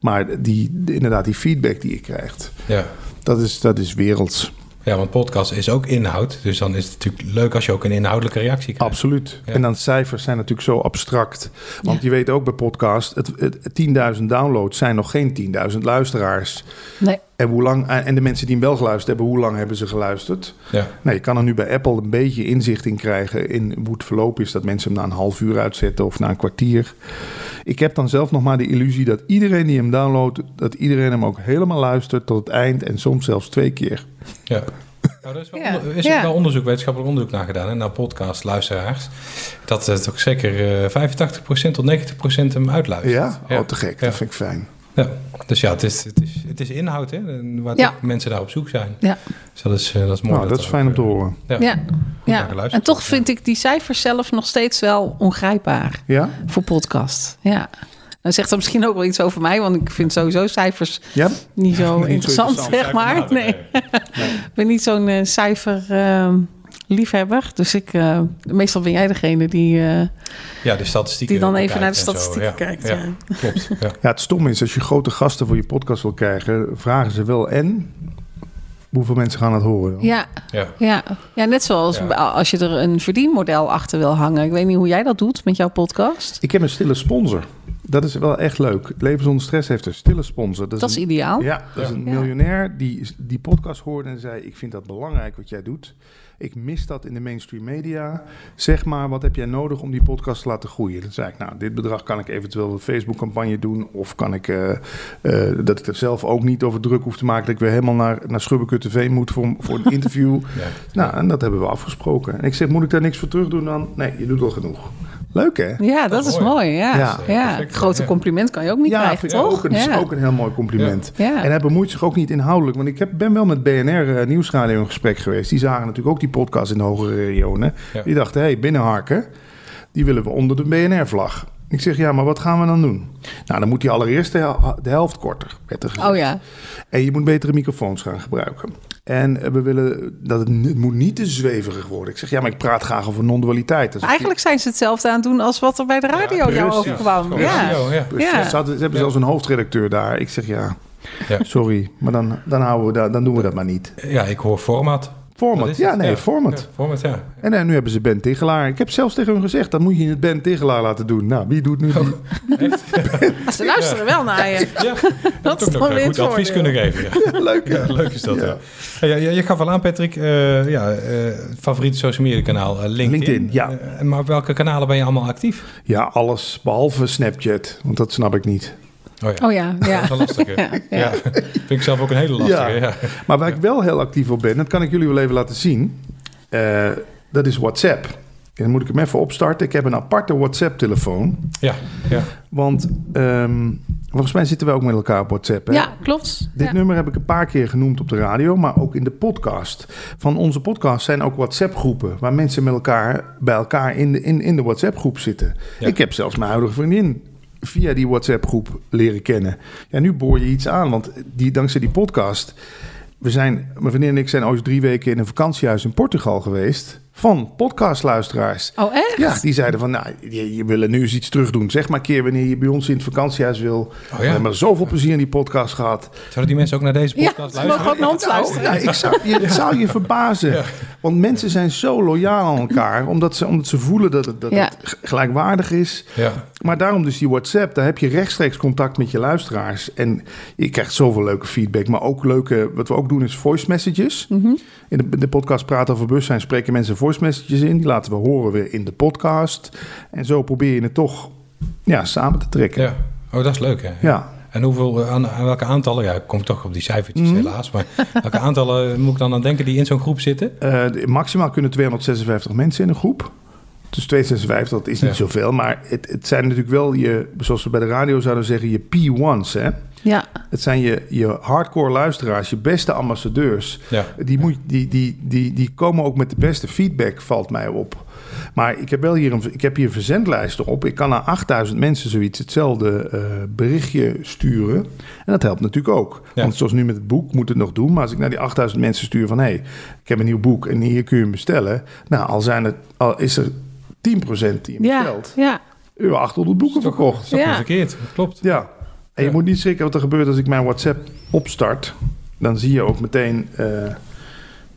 Maar die, inderdaad, die feedback die je krijgt, Ja. dat is, dat is werelds. Ja, want podcast is ook inhoud. Dus dan is het natuurlijk leuk als je ook een inhoudelijke reactie krijgt. Absoluut. Ja. En dan cijfers zijn natuurlijk zo abstract. Want je weet ook bij podcast, het, het, 10.000 downloads zijn nog geen 10.000 luisteraars. Nee. En, hoe lang, en de mensen die hem wel geluisterd hebben, hoe lang hebben ze geluisterd? Ja. Nou, je kan er nu bij Apple een beetje inzicht in krijgen in hoe het verloop is. Dat mensen hem na een half uur uitzetten of na een kwartier. Ik heb dan zelf nog maar de illusie dat iedereen die hem downloadt, dat iedereen hem ook helemaal luistert tot het eind en soms zelfs twee keer. Ja. Nou, er is wel, Ja. onder- is Ja. wel onderzoek, wetenschappelijk onderzoek naar gedaan, hè, naar podcast luisteraars. Dat het toch zeker eh 85% tot 90% hem uitluistert. Ja? ja. Oh, te gek. Ja. Dat vind ik fijn. Ja. Dus ja, het is, het is, het is inhoud, hè, waar Ja. mensen naar op zoek zijn. Ja. Dus dat is, eh, dat is mooi. Nou, dat is fijn om te eh, horen. Ja. Ja. En toch vind ik die cijfers zelf nog steeds wel ongrijpbaar Ja? voor podcast. Ja. Dan zegt dat misschien ook wel iets over mij, want ik vind sowieso cijfers Ja? niet zo Niet zo interessant, interessant. zeg maar. Nee. Ik ben niet zo'n eh, cijfer ehm, liefhebber. Dus ik, eh, meestal ben jij degene die, eh, Ja, de statistieken. die dan even naar de statistieken kijkt. Ja. Ja, klopt. Ja. Ja, het stomme is, als je grote gasten voor je podcast wil krijgen, vragen ze wel en hoeveel mensen gaan het horen. dan? Ja, Ja. ja. ja, net zoals Ja. als je er een verdienmodel achter wil hangen. Ik weet niet hoe jij dat doet met jouw podcast. Ik heb een stille sponsor. Dat is wel echt leuk. Leven zonder stress heeft een stille sponsor. Dat is een- ideaal. Ja, dat is een miljonair die die podcast hoorde en zei: Ik vind dat belangrijk wat jij doet. Ik mis dat in de mainstream media. Zeg maar, wat heb jij nodig om die podcast te laten groeien? Dan zei ik: Nou, dit bedrag kan ik eventueel een Facebook-campagne doen. Of kan ik eh, eh, dat ik er zelf ook niet over druk hoef te maken. Dat ik weer helemaal naar, naar Schubbeke TV moet voor, voor een interview. Ja. nou, en dat hebben we afgesproken. En ik zeg: Moet ik daar niks voor terug doen dan? Nee, je doet al genoeg. Leuk hè? Ja, dat, is mooi. Ja, Ja. ja. Perfect, Grote ja. compliment kan je ook niet krijgen, toch? Ook een, is ja. ook een heel mooi compliment. Ja. En hij bemoeit zich ook niet inhoudelijk. Want ik heb, ben wel met BNR eh, Nieuwsradio in gesprek geweest. Die zagen natuurlijk ook die podcast in de hogere regionen. Ja. Die dachten, hé, hey, binnenharken, die willen we onder de BNR-vlag. Ik zeg, ja, maar wat gaan we dan doen? Nou, dan moet hij allereerst de, hel- de helft korter, werd er gezegd. Oh ja. En je moet betere microfoons gaan gebruiken. En eh, we willen dat het, het moet niet te zweverig worden. Ik zeg, ja, maar ik praat graag over non-dualiteit. Is- Eigenlijk zijn ze hetzelfde aan het doen als wat er bij de radio jou precies. overkwam. Ja. ja. Ja. Ze, hadden- ze hebben zelfs een hoofdredacteur daar. Ik zeg, ja, Ja. sorry, maar dan, dan, houden we dat, dan doen we dat maar niet. Ja, ik hoor format. Format. Ja, nee, format. Ja, format, ja. En eh, nu hebben ze Ben Tigelaar. Ik heb zelfs tegen hun gezegd, dat moet je het Ben Tigelaar laten doen. Nou, wie doet nu die? Ze luisteren wel naar je. Ja, dat is het goed advies kunnen geven. Ja. Leuk, ja. Ja, leuk is dat, ja. Ja. ja. ja, je, je gaf al aan, Patrick, eh, ja, eh, favoriete social media kanaal, LinkedIn. LinkedIn, ja. Maar op welke kanalen ben je allemaal actief? Ja, alles behalve Snapchat, want dat snap ik niet. Oh ja, Oh ja, dat ja. is wel lastig. hè? Ja, ja. ja. vind ik zelf ook een hele lastige. Ja. Ja. Maar waar ik wel heel actief op ben, dat kan ik jullie wel even laten zien. eh, dat is WhatsApp. En dan moet ik hem even opstarten. Ik heb een aparte WhatsApp-telefoon. Ja, ja. Want ehm, volgens mij zitten we ook met elkaar op WhatsApp. Hè? Ja, klopt. Dit Ja. nummer heb ik een paar keer genoemd op de radio, maar ook in de podcast. Van onze podcast zijn ook WhatsApp-groepen waar mensen met elkaar bij elkaar in de, in, in de WhatsApp-groep zitten. Ja. Ik heb zelfs mijn huidige vriendin via die WhatsApp-groep leren kennen. Ja, nu boor je iets aan, want die, dankzij die podcast. We zijn, mijn vriendin en ik zijn ooit drie weken in een vakantiehuis in Portugal geweest. Van podcastluisteraars. Oh, echt? Ja, die zeiden van, nou, je, je willen nu eens iets terug doen. Zeg maar een keer wanneer je bij ons in het vakantiehuis wil. We hebben zoveel plezier in die podcast gehad. Zouden die mensen ook naar deze Ja, podcast ze mogen luisteren? ook naar ons luisteren. Nou, ik zou, je, het zou je verbazen. Ja. Want mensen zijn zo loyaal aan elkaar. Omdat ze, omdat ze voelen dat het, dat Ja. het gelijkwaardig is. Ja, Maar daarom dus die WhatsApp. Daar heb je rechtstreeks contact met je luisteraars. En je krijgt zoveel leuke feedback. Maar ook leuke... Wat we ook doen is voice messages. Mhm. In de, de podcast Praat over Bewustzijn spreken mensen voice messages in. Die laten we horen weer in de podcast. En zo probeer je het toch ja, samen te trekken. ja. Oh, dat is leuk, hè? Ja. En hoeveel, aan, aan welke aantallen, ja, ik kom toch op die cijfertjes Mhm. helaas, maar welke aantallen moet ik dan aan denken die in zo'n groep zitten? Eh, maximaal kunnen 256 mensen in een groep. Dus 256, dat is niet Ja. zoveel. Maar het, het zijn natuurlijk wel je, zoals we bij de radio zouden zeggen, je P1's. Hè? Ja, Het zijn je, je hardcore luisteraars, je beste ambassadeurs. Ja, Die, moet, die, die, die, die komen ook met de beste feedback, valt mij op. Maar ik heb wel hier een, ik heb hier een verzendlijst erop. Ik kan naar 8000 mensen zoiets hetzelfde eh, berichtje sturen. En dat helpt natuurlijk ook. Ja. Want zoals nu met het boek moet het nog doen. Maar als ik naar die 8000 mensen stuur van... hé, hey, ik heb een nieuw boek en hier kun je hem bestellen. Nou, al, zijn het, al is er 10% die hem ja, bestelt. ja. U 800 boeken verkocht. is Ja. niet verkeerd, klopt. Ja. En je moet niet schrikken wat er gebeurt als ik mijn WhatsApp opstart. Dan zie je ook meteen eh,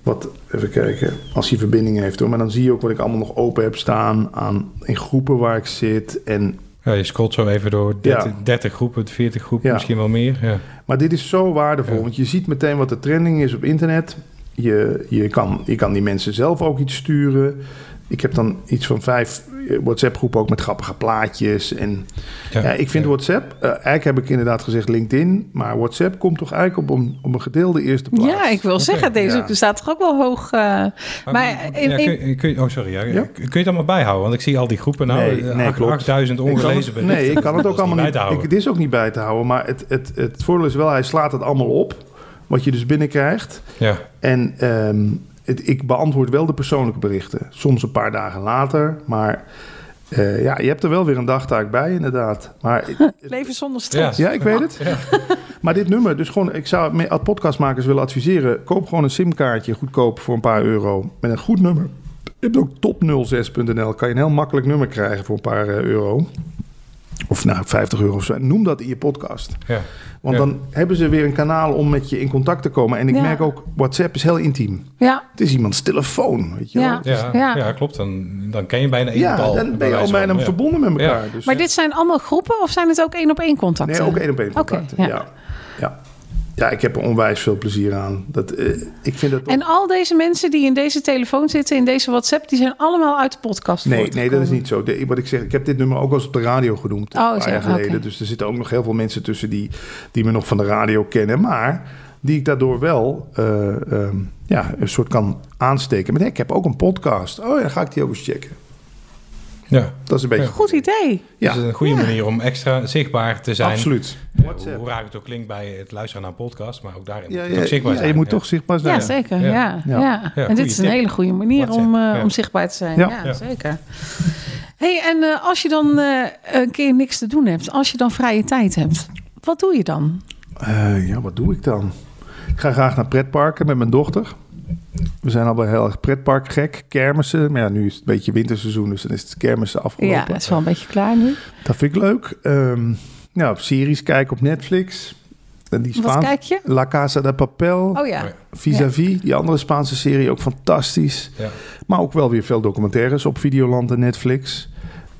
wat, even kijken, als hij verbinding heeft hoor. Maar dan zie je ook wat ik allemaal nog open heb staan aan, in groepen waar ik zit. En, Ja, je scrolt zo even door 30, Ja. 30 groepen, 40 groepen, Ja. misschien wel meer. Ja. maar dit is zo waardevol, want je ziet meteen wat de trending is op internet. Je, je, kan, je kan die mensen zelf ook iets sturen. Ik heb dan iets van vijf WhatsApp-groepen ook met grappige plaatjes. En Ja, ik vind ja. WhatsApp, eh, eigenlijk heb ik inderdaad gezegd LinkedIn, maar WhatsApp komt toch eigenlijk op een, op een gedeelde eerste plaats. Ja, ik wil zeggen, deze ja. staat toch ook wel hoog. eh, maar in, ja, in- kun, je- kun je- oh, sorry. Kun je het allemaal bijhouden? Want ik zie al die groepen nou. Nee, nee, acht- klopt. 8000 Ik kan het- ongelezen berichten. Nee, ik kan het ook allemaal bij niet. te Ik, houden. het is ook niet bij te houden, maar het, het, het voordeel is wel, hij slaat het allemaal op, wat je dus binnenkrijgt. Ja, En ehm, het, ik beantwoord wel de persoonlijke berichten. Soms een paar dagen later, maar eh, ja, je hebt er wel weer een dagtaak bij, inderdaad. Maar leven zonder stress. ja, ik weet het. Maar dit nummer, dus gewoon, ik zou podcastmakers willen adviseren: koop gewoon een simkaartje goedkoop voor een paar euro met een goed nummer. Je hebt ook top06.nl, kan je een heel makkelijk nummer krijgen voor een paar eh, euro. Of nou, 50 euro of zo. Noem dat in je podcast. ja. Want Ja. dan hebben ze weer een kanaal om met je in contact te komen. En ik Ja. merk ook, WhatsApp is heel intiem. Ja, Het is iemands telefoon, weet je Ja. wel. Ja, Ja. ja. klopt. Dan, dan ken je bijna één Ja, bal. dan ben je al bijna van, ja. verbonden met elkaar. Ja. Dus, maar dit zijn allemaal groepen of zijn het ook één op één contacten? Nee, ook één op één Oké, contacten. ja. ja. Ja. ik heb er onwijs veel plezier aan. Dat, eh, ik vind dat toch- En al deze mensen die in deze telefoon zitten, in deze WhatsApp, die zijn allemaal uit de podcast. Nee, nee, dat is niet zo. De, wat ik zeg, ik heb dit nummer ook al eens op de radio genoemd. Oh, een paar jaar geleden. Dus er zitten ook nog heel veel mensen tussen die, die me nog van de radio kennen. Maar die ik daardoor wel eh, ehm, ja, een soort kan aansteken. Maar nee, ik heb ook een podcast. Oh ja, dan ga ik die ook eens checken. Ja. Dat is een beetje... Ja. Goed idee. Ja. Dat is een goede manier om extra zichtbaar te zijn. Absoluut. Eh. Hoe raar het ook klinkt bij het luisteren naar een podcast, maar ook daarin Ja, moet je zichtbaar ja, zijn. je moet Ja. toch zichtbaar zijn. Ja, zeker. Ja. Ja. Ja. Ja. Ja, en dit is een tip. hele goede manier WhatsApp, om, eh, ja. om zichtbaar te zijn. Ja. Ja, Ja. zeker. hey, en eh, als je dan eh, een keer niks te doen hebt, als je dan vrije tijd hebt, wat doe je dan? Eh, ja, wat doe ik dan? Ik ga graag naar pretparken met mijn dochter. We zijn al wel heel erg pretparkgek. Kermissen. Maar ja, nu is het een beetje winterseizoen, dus dan is het kermissen afgelopen. Ja, het is wel een beetje klaar nu. Dat vind ik leuk. Ehm, nou, series kijken op Netflix. Die Wat Spaans- kijk je? La Casa de Papel, Oh ja. Vis-à-vis, die andere Spaanse serie, ook fantastisch. Ja. Maar ook wel weer veel documentaires op Videoland en Netflix.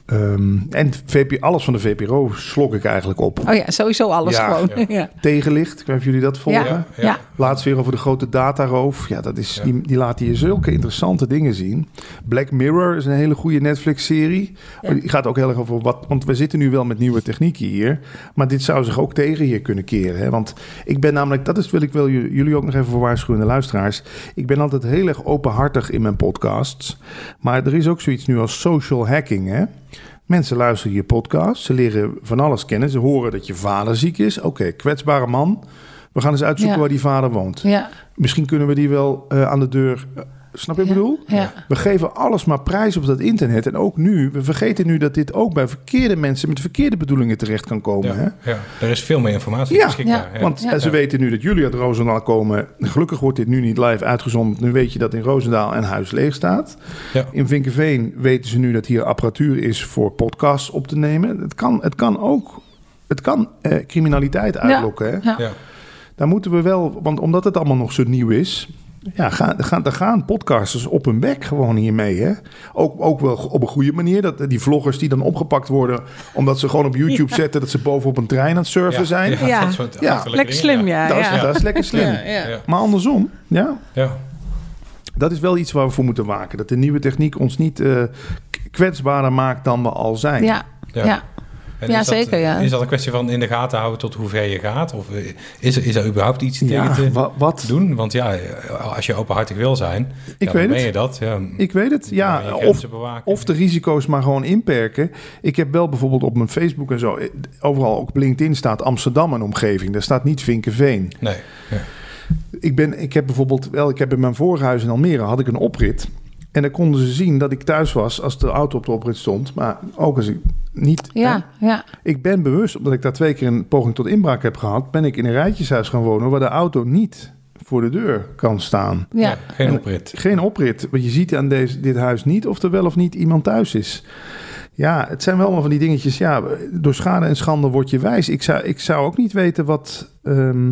Ehm, en VP, alles van de VPRO slok ik eigenlijk op. Oh ja, sowieso alles Ja, gewoon. ja. Ja. Tegenlicht, ik weet of jullie dat volgen. Ja. Ja. Laatst weer over de grote dataroof. Ja, dat is, Ja. Die, die laat hier zulke interessante dingen zien. Black Mirror is een hele goede Netflix-serie. Ja. Die gaat ook heel erg over wat... Want we zitten nu wel met nieuwe technieken hier. Maar dit zou zich ook tegen hier kunnen keren. Hè? Want ik ben namelijk... Dat is, wil ik wel j- jullie ook nog even voor waarschuwen, de luisteraars. Ik ben altijd heel erg openhartig in mijn podcasts. Maar er is ook zoiets nu als social hacking, hè? Mensen luisteren je podcast, ze leren van alles kennen. Ze horen dat je vader ziek is. Oké, kwetsbare man. We gaan eens uitzoeken Ja. waar die vader woont. Ja. Misschien kunnen we die wel eh, aan de deur. Snap je wat ik bedoel? Ja. We geven alles maar prijs op dat internet. En ook nu, we vergeten nu dat dit ook bij verkeerde mensen met verkeerde bedoelingen terecht kan komen. Hè? Ja, er is veel meer informatie Ja. beschikbaar. Ja. Want Ja. ze weten nu dat jullie uit Roosendaal komen. Gelukkig wordt dit nu niet live uitgezonden. Nu weet je dat in Roosendaal een huis leeg staat. Ja. In Vinkenveen weten ze nu dat hier apparatuur is voor podcasts op te nemen. Het kan, het kan ook. Het kan eh, criminaliteit uitlokken. Hè? Ja. Ja. Daar moeten we wel, want omdat het allemaal nog zo nieuw is. Ja, gaan, gaan, daar gaan podcasters op hun bek gewoon hiermee. Hè? Ook, ook wel op een goede manier. Dat, die vloggers die dan opgepakt worden. omdat ze gewoon op YouTube zetten dat ze boven op een trein aan het surfen Ja, zijn. Ja, Ja. dat soort Ja. achterlijke Lekker dingen, slim, ja. Dat, is, ja. dat is lekker slim. Ja, ja. Ja. Maar andersom, ja, Ja. dat is wel iets waar we voor moeten waken. Dat de nieuwe techniek ons niet eh, k- kwetsbaarder maakt dan we al zijn. Ja. Ja. Ja. En Ja, is dat, zeker, ja. Is dat een kwestie van in de gaten houden tot hoe ver je gaat? Of eh, is er, is er überhaupt iets Ja, tegen te wa- wat? doen? Want ja, als je openhartig wil zijn, Ik ja, weet dan ben het. je dat. Ja, Ik weet het, ja. Of. Of de risico's maar gewoon inperken. Ik heb wel bijvoorbeeld op mijn Facebook en zo, eh, overal ook op LinkedIn staat Amsterdam en omgeving. Daar staat niet Vinkenveen. Nee. Ja. Ik, ben, ik heb bijvoorbeeld wel, ik heb in mijn vorige huis in Almere had ik een oprit. En dan konden ze zien dat ik thuis was als de auto op de oprit stond. Maar ook als ik niet. hè. Ja. Ja. Ik ben bewust, omdat ik daar twee keer een poging tot inbraak heb gehad, ben ik in een rijtjeshuis gaan wonen waar de auto niet voor de deur kan staan. Ja. Ja, geen oprit. Geen oprit, want je ziet aan deze, dit huis niet of er wel of niet iemand thuis is. Ja, het zijn wel allemaal van die dingetjes. Ja, door schade en schande word je wijs. Ik zou, ik zou ook niet weten wat, ehm,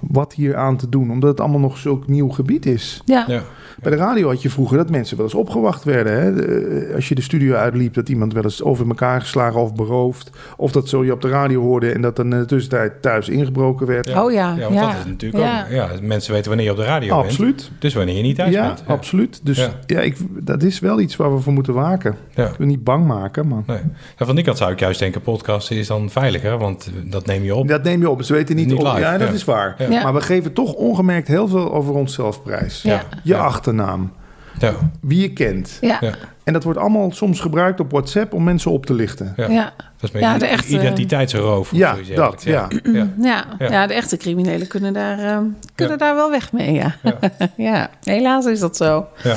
wat hier aan te doen, omdat het allemaal nog zulk nieuw gebied is. Ja. Ja. Bij de radio had je vroeger dat mensen wel eens opgewacht werden. Hè? De- als je de studio uitliep, dat iemand wel eens over elkaar geslagen of beroofd. Of dat zo je op de radio hoorde en dat dan in de tussentijd thuis ingebroken werd. Oh ja. Ja, want Ja. dat is natuurlijk Ja. ook... Ja, mensen weten wanneer je op de radio bent. absoluut. Dus wanneer je niet thuis Ja, bent. Ja. absoluut. Dus ja, Ja. ik, dat is wel iets waar we voor moeten waken. Ja. Ik wil niet bang maken, maar... Nee. Ja, van die kant zou ik juist denken, podcasten is dan veiliger, want dat neem je op. Dat neem je op. Ze weten niet, Niet of- live, Ja, dat ja. is waar. Ja. Maar we geven toch ongemerkt heel veel over onszelf prijs. Ja. Je Ja. achternaam, Ja. wie je kent. Ja. Ja. En dat wordt allemaal soms gebruikt op WhatsApp om mensen op te lichten. Ja. Ja. Dat is meer Ja, de echte- identiteitsroof. of Ja, dat, ja. Ja. Ja. Ja. Ja. de echte criminelen kunnen daar, eh, kunnen Ja. daar wel weg mee. Ja. Ja. Ja. helaas is dat zo. Ja.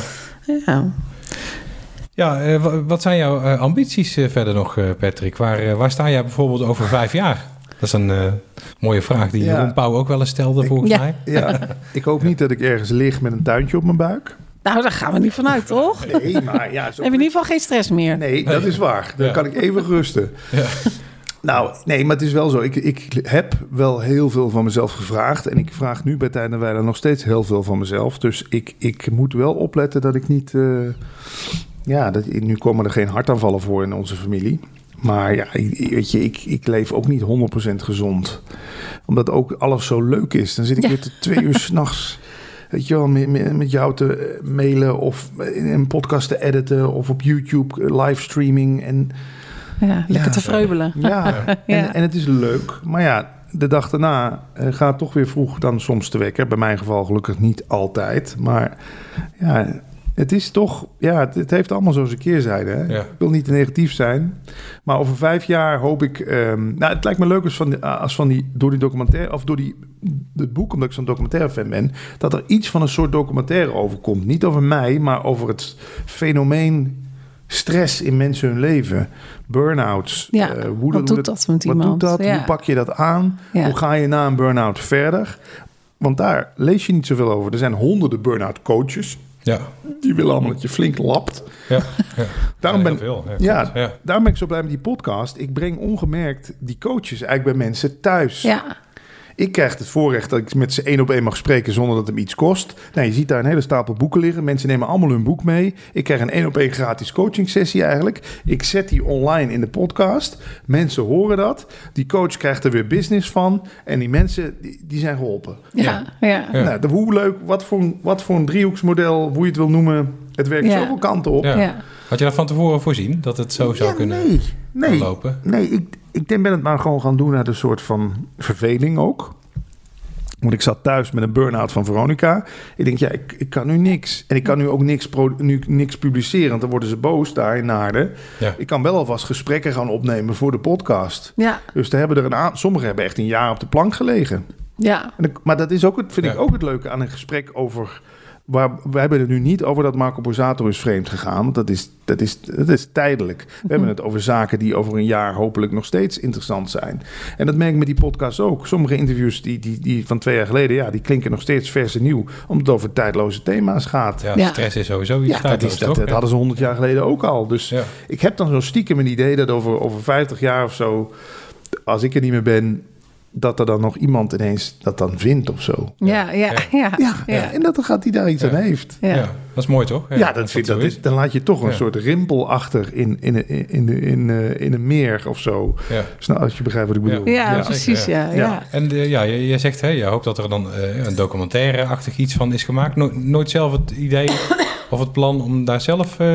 Ja. Ja, eh, wa- wat zijn jouw eh, ambities eh, verder nog, eh, Patrick? Waar, waar sta jij bijvoorbeeld over vijf jaar? Dat is een eh, mooie vraag die Ja. Jeroen Pauw ook wel eens stelde, volgens Ja. mij. Ja, ik hoop niet dat ik ergens lig met een tuintje op mijn buik. Nou, daar gaan we niet vanuit, toch? Nee, maar ja, zo... Heb je in ieder geval geen stress meer. Nee, dat is waar. Dan Ja. kan ik even rusten. Ja. Nou, nee, maar het is wel zo. Ik, ik heb wel heel veel van mezelf gevraagd. En ik vraag nu bij Tijd en Weilen nog steeds heel veel van mezelf. Dus ik, ik moet wel opletten dat ik niet... eh, ja, dat, nu komen er geen hartaanvallen voor in onze familie. Maar ja, ik- weet je, ik, ik leef ook niet 100% gezond. Omdat ook alles zo leuk is. Dan zit ik Ja. weer twee uur s'nachts... Weet je wel, met, met, jou te eh, mailen of een podcast te editen... of op YouTube eh, livestreaming en... Ja, lekker Ja. te vreubelen. Ja, en, Ja. en het is leuk. Maar ja, de dag daarna eh, gaat toch weer vroeg dan soms te wekken. Bij mijn geval gelukkig niet altijd. Maar ja, het is toch... Ja, het, het heeft allemaal zo zijn keerzijde. Hè? Ja. Ik wil niet te negatief zijn. Maar over vijf jaar hoop ik... ehm, nou, het lijkt me leuk als van, die- als van die... Door die documentaire... Of door die, het boek, omdat ik zo'n documentaire fan ben... Dat er iets van een soort documentaire overkomt. Niet over mij, maar over het fenomeen... Stress in mensen hun leven. Burn-outs. Ja, eh, hoe wat doet dat met wat iemand? doet dat? Ja. Hoe pak je dat aan? Ja. Hoe ga je na een burn-out verder? Want daar lees je niet zoveel over. Er zijn honderden burn-out coaches. Ja, Die willen allemaal dat je flink lapt. ja. ja. Daarom ben, veel. Ja. daarom ben ik zo blij met die podcast. Ik breng ongemerkt die coaches eigenlijk bij mensen thuis. Ja, Ik krijg het voorrecht dat ik met ze één op één mag spreken zonder dat het hem iets kost. Nou, je ziet daar een hele stapel boeken liggen. Mensen nemen allemaal hun boek mee. Ik krijg een één op één gratis coaching sessie eigenlijk. Ik zet die online in de podcast. Mensen horen dat. Die coach krijgt er weer business van. En die mensen, die, die zijn geholpen. Ja, ja. Ja. Nou, de, hoe leuk, wat voor, wat voor een driehoeksmodel, hoe je het wil noemen. Het werkt Ja. zoveel kanten op. Ja. ja. Had je dat van tevoren voorzien, dat het zo zou Ja, kunnen nee, nee. lopen? Nee, ik, ik denk ben het maar gewoon gaan doen uit een soort van verveling ook. Want ik zat thuis met een burn-out van Veronica. Ik denk, ja, ik, ik kan nu niks. En ik kan nu ook niks, pro, nu, niks publiceren, want dan worden ze boos daar in Naarden. Ja. Ik kan wel alvast gesprekken gaan opnemen voor de podcast. Ja, Dus daar hebben er een sommigen hebben echt een jaar op de plank gelegen. ja. En ik- maar dat is ook het, vind Ja. ik ook het leuke aan een gesprek over. Waar, we hebben het nu niet over dat Marco Borsato is vreemd gegaan. Want dat is, dat, is, dat is tijdelijk. We hebben het over zaken die over een jaar hopelijk nog steeds interessant zijn. En dat merk ik met die podcast ook. Sommige interviews die, die, die van twee jaar geleden, ja, die klinken nog steeds vers en nieuw. Omdat het over tijdloze thema's gaat. Ja, Ja. stress is sowieso iets Ja, dat, is, dat, toch? dat hadden ze honderd jaar geleden ook al. Dus Ja. ik heb dan zo stiekem een idee dat over, over 50 jaar of zo, als ik er niet meer ben, dat er dan nog iemand ineens dat dan vindt of zo. Ja, ja, ja. Ja, en dat gaat hij daar iets Ja. aan heeft. Ja. Ja. dat is mooi toch? Ja, dat vind, dat is, dan laat je toch een Ja. soort rimpel achter in, in, in, in, in, eh, in een meer of zo. Ja. Snel, als je begrijpt wat ik bedoel. Ja, Ja, precies, ja. ja. ja. En eh, ja, je, je zegt, hè, je hoopt dat er dan eh, een documentaire-achtig iets van is gemaakt. No- nooit zelf het idee of het plan om daar zelf eh,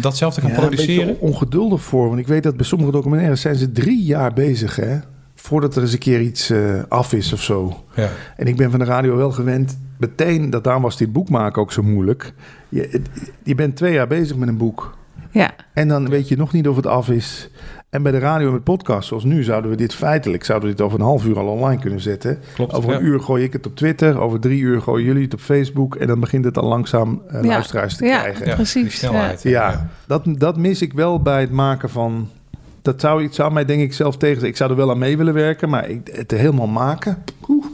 dat zelf te gaan Ja, een beetje produceren? ongeduldig voor, want ik weet dat bij sommige documentaires zijn ze drie jaar bezig, hè? Voordat er eens een keer iets eh, af is of zo. Ja. En ik ben van de radio wel gewend, meteen, dat daarom was dit boek maken ook zo moeilijk. Je, je bent twee jaar bezig met een boek. Ja, En dan weet je nog niet of het af is. En bij de radio en met podcast, zoals nu, zouden we dit feitelijk, zouden we dit over een half uur al online kunnen zetten. Klopt. Over een ja. uur gooi ik het op Twitter, over drie uur gooien jullie het op Facebook. En dan begint het al langzaam eh, Ja. luisteraars te Ja. krijgen. Ja, precies, Die snelheid. Ja, dat, dat mis ik wel bij het maken van. Dat zou, ik zou mij denk ik zelf tegen. Ik zou er wel aan mee willen werken, maar ik, het helemaal maken. Oeh,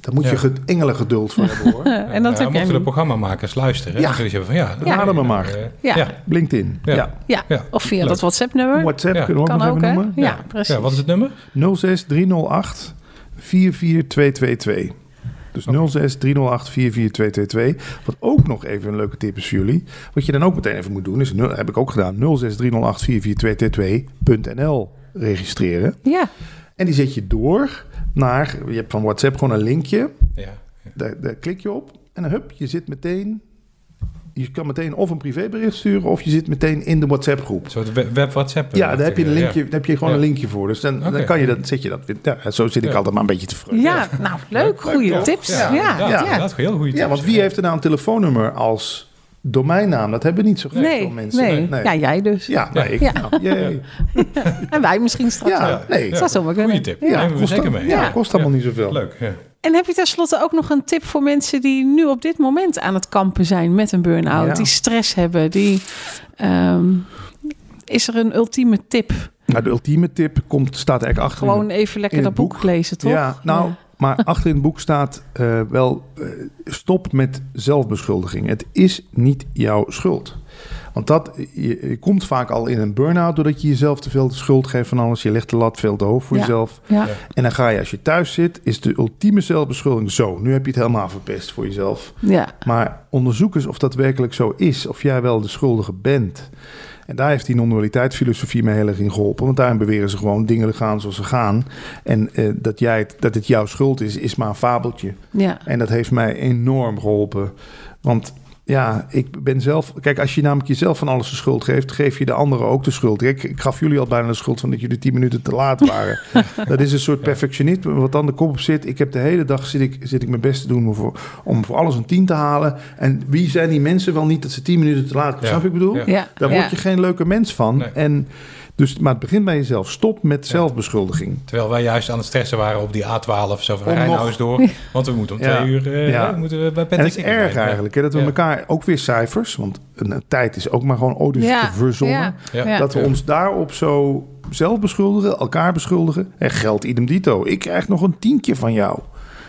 daar moet je Ja. engelen geduld voor hebben hoor. en dat Ja, heb mochten de programmamakers luisteren, Ja. dan hebben van ja, Ja. Laat hem maar. eh, Ja. ja. LinkedIn. Ja. Ja. Ja, Ja, of via leuk. dat WhatsApp-nummer. WhatsApp Ja. kunnen we ook Kan nog even noemen. Ja, precies. Ja, wat is het nummer? 06 308 44222. Dus 06 308 44222. Wat ook nog even een leuke tip is voor jullie. Wat je dan ook meteen even moet doen, is, heb ik ook gedaan, 06 308 44222.nl registreren. Ja, En die zet je door naar, je hebt van WhatsApp gewoon een linkje. Ja. Daar, daar klik je op en dan hup, je zit meteen... Je kan meteen of een privébericht sturen of je zit meteen in de WhatsApp groep. Een soort web, WhatsApp. Ja, daar heb je, een linkje, Ja. daar heb je gewoon Ja. een linkje voor. Dus dan, dan kan je dat, zet je dat. Ja, zo zit ik Ja. altijd maar een beetje te vreunen. ja. nou leuk, goede tips. Ja, Ja, ja, inderdaad, inderdaad, heel goede Ja, tips. want wie heeft er nou een telefoonnummer als domeinnaam? Dat hebben niet zo gek Nee, veel mensen. nee. Ja, jij dus. Ja, nou, ik. Ja. Nou. En wij misschien straks Ja, ook. nee. Dat zou zomaar kunnen. Goeie tip. Ja. Ja, kost zeker mee. Ja, kost allemaal niet zoveel. Leuk, ja. En heb je tenslotte ook nog een tip voor mensen die nu op dit moment aan het kampen zijn met een burn-out, Ja. die stress hebben, die ehm, is er een ultieme tip? Nou, de ultieme tip komt, staat eigenlijk achter. Gewoon even lekker dat boek, boek. lezen, toch? Ja, nou, Ja. maar achter in het boek staat eh, wel: eh, stop met zelfbeschuldiging. Het is niet jouw schuld. Want dat, je, je komt vaak al in een burn-out doordat je jezelf te veel de schuld geeft van alles. Je legt de lat veel te hoog voor Ja. jezelf. Ja. En dan ga je, als je thuis zit, is de ultieme zelfbeschuldiging zo. Nu heb je het helemaal verpest voor jezelf. Ja. Maar onderzoek eens of dat werkelijk zo is. Of jij wel de schuldige bent. En daar heeft die non-dualiteitsfilosofie mij heel erg in geholpen. Want daarin beweren ze gewoon dingen gaan zoals ze gaan. En eh, dat, jij het, dat het jouw schuld is, is maar een fabeltje. ja. En dat heeft mij enorm geholpen. Want ja, ik ben zelf... Kijk, als je namelijk jezelf van alles de schuld geeft... geef je de anderen ook de schuld. Ik, ik gaf jullie al bijna de schuld van dat jullie tien minuten te laat waren. dat is een soort perfectionisme wat dan de kop op zit. Ik heb de hele dag zit ik, zit ik mijn best te doen om voor, om voor alles een tien te halen. En wie zijn die mensen wel niet dat ze tien minuten te laat komen? Ja. Snap ik bedoel? Ja. Ja. Daar ja. word je geen leuke mens van. Nee. En dus, maar het begint bij jezelf. Stop met zelfbeschuldiging. Terwijl wij juist aan het stressen waren op die A12 zo van Om rij nou nog- eens door. Want we moeten om Ja. twee uur eh, Ja. moeten we bij En Patrick het is erg eigenlijk, hè, dat we Ja. elkaar ook weer cijfers, want een, een tijd is ook maar gewoon ooit Ja. verzonnen. Ja. Ja. Ja. Dat we Ja. ons daarop zo zelf beschuldigen, elkaar beschuldigen. En geld idem dito. Ik krijg nog een tientje van jou.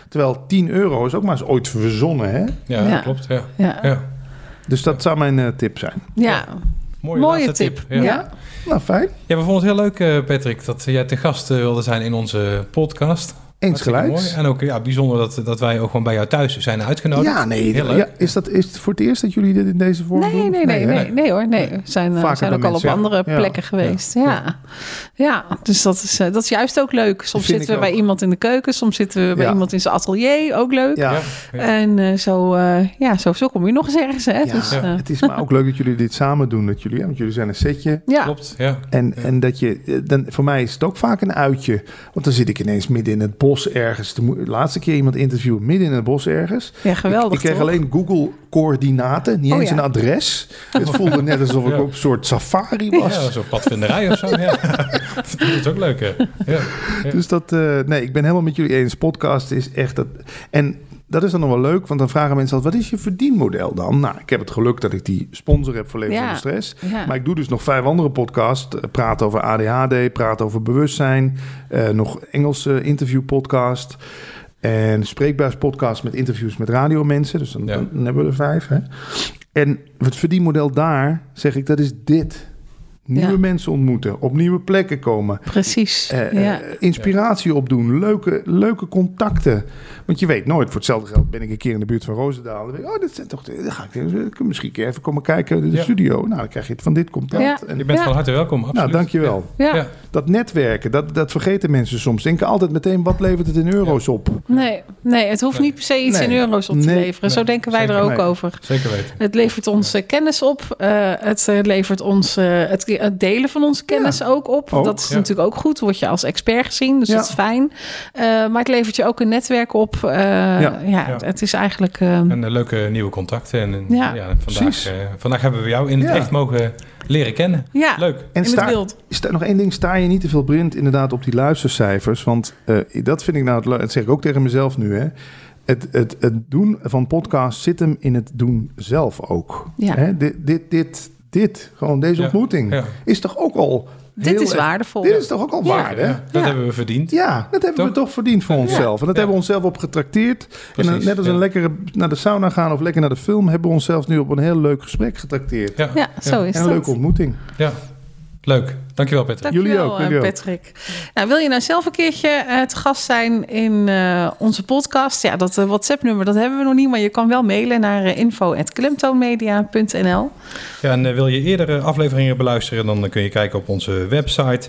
Terwijl 10 euro is ook maar eens ooit verzonnen. Hè? Ja, Ja. klopt. Ja. Ja. Ja. Dus dat zou mijn eh, tip zijn. Ja. Mooie, tip. Ja. Ja. Nou, fijn. Ja, we vonden het heel leuk, eh, Patrick, dat jij te gast eh, wilde zijn in onze podcast. Eens gelijk. Mooi. En ook ja, bijzonder dat, dat wij ook gewoon bij jou thuis zijn uitgenodigd. Ja, nee. Ja, is, dat, is het voor het eerst dat jullie dit in deze vorm nee, doen? Nee, nee, nee, nee, hoor. Nee. We zijn, uh, zijn ook al op andere plekken geweest. Ja. Ja. dus dat is, uh, dat is juist ook leuk. Soms zitten we bij iemand in de keuken, soms zitten we bij iemand in zijn atelier. Ook leuk. Ja. En uh, zo, ja, zo, zo kom je nog eens ergens. Hè? Dus, het is maar ook leuk dat jullie dit samen doen. Dat jullie, want jullie zijn een setje. Ja. Klopt, ja. En, en dat je, dan, voor mij is het ook vaak een uitje. Want dan zit ik ineens midden in het bos ergens. De laatste keer iemand interviewen midden in het bos ergens. Ja, geweldig. Ik, ik kreeg alleen Google coördinaten, niet oh, eens een adres. Het voelde net alsof ik op een soort safari was. Ja, zo'n padvinderij of zo. Ja. dat is ook leuk, hè? Ja. Dus dat, uh, nee, ik ben helemaal met jullie eens. Podcast is echt dat. En dat is dan nog wel leuk, want dan vragen mensen altijd: wat is je verdienmodel dan? Nou, ik heb het geluk dat ik die sponsor heb voor Leven ja. Stress. Ja. Maar ik doe dus nog vijf andere podcasts. Praat over ADHD, praat over bewustzijn. Uh, nog Engelse interviewpodcast. En spreekbuispodcast met interviews met radiomensen. Dus dan, dan, hebben we er vijf. Hè? En het verdienmodel daar, zeg ik, dat is dit. Nieuwe mensen ontmoeten, op nieuwe plekken komen. Precies. Uh, ja. inspiratie opdoen, leuke, leuke contacten. Want je weet nooit, voor hetzelfde geld ben ik een keer in de buurt van Roosendaal. Dan denk ik, oh, dat zijn toch, dan ga ik misschien een keer even komen kijken in de studio. Nou, dan krijg je het van dit komt dat. En je bent van harte welkom, absoluut. Nou, dankjewel. Ja. Dat netwerken, dat, dat vergeten mensen soms. Denken altijd meteen, wat levert het in euro's op? Nee, nee het hoeft niet per se iets in euro's op te leveren. Zo denken wij er ook over. Zeker weten. Het levert ons kennis op. Uh, het levert ons het het delen van onze kennis ook op. Dat is natuurlijk ook goed. Word je als expert gezien, dus dat is fijn. Uh, maar het levert je ook een netwerk op. Uh, ja. ja, het is eigenlijk... Uh, en leuke nieuwe contacten. En, ja, vandaag, vandaag hebben we jou in het echt mogen leren kennen. Ja, leuk. En sta, sta, nog één ding, sta je niet te veel blind inderdaad op die luistercijfers? Want dat vind ik nou, het, dat zeg ik ook tegen mezelf nu, hè het, het, het doen van podcast zit hem in het doen zelf ook. Ja. Hè? Dit, dit, dit, dit, gewoon deze ontmoeting, is toch ook al. Dit is waardevol. Dit is toch ook al ja. waarde? dat hebben we verdiend. Ja, dat hebben we toch verdiend voor onszelf. En dat hebben we onszelf op getrakteerd. en net als een lekkere naar de sauna gaan of lekker naar de film, hebben we onszelf nu op een heel leuk gesprek getrakteerd. Ja, zo is en een leuke ontmoeting. Ja. Leuk. Dankjewel, Patrick. jullie ook. Jullie Patrick. Nou, wil je nou zelf een keertje uh, te gast zijn in uh, onze podcast? Ja, dat uh, WhatsApp-nummer dat hebben we nog niet, maar je kan wel mailen naar uh, info.klemtoonmedia.nl. Ja, en wil je eerdere afleveringen beluisteren, dan kun je kijken op onze website.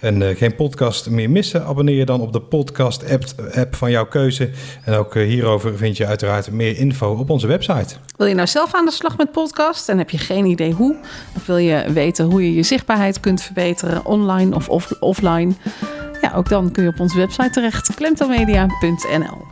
En geen podcast meer missen, abonneer je dan op de podcast-app van jouw keuze. En ook hierover vind je uiteraard meer info op onze website. Wil je nou zelf aan de slag met podcast en heb je geen idee hoe? Of wil je weten hoe je je zichtbaarheid kunt online of off offline? Ja, ook dan kun je op onze website terecht, klemtomedia.nl.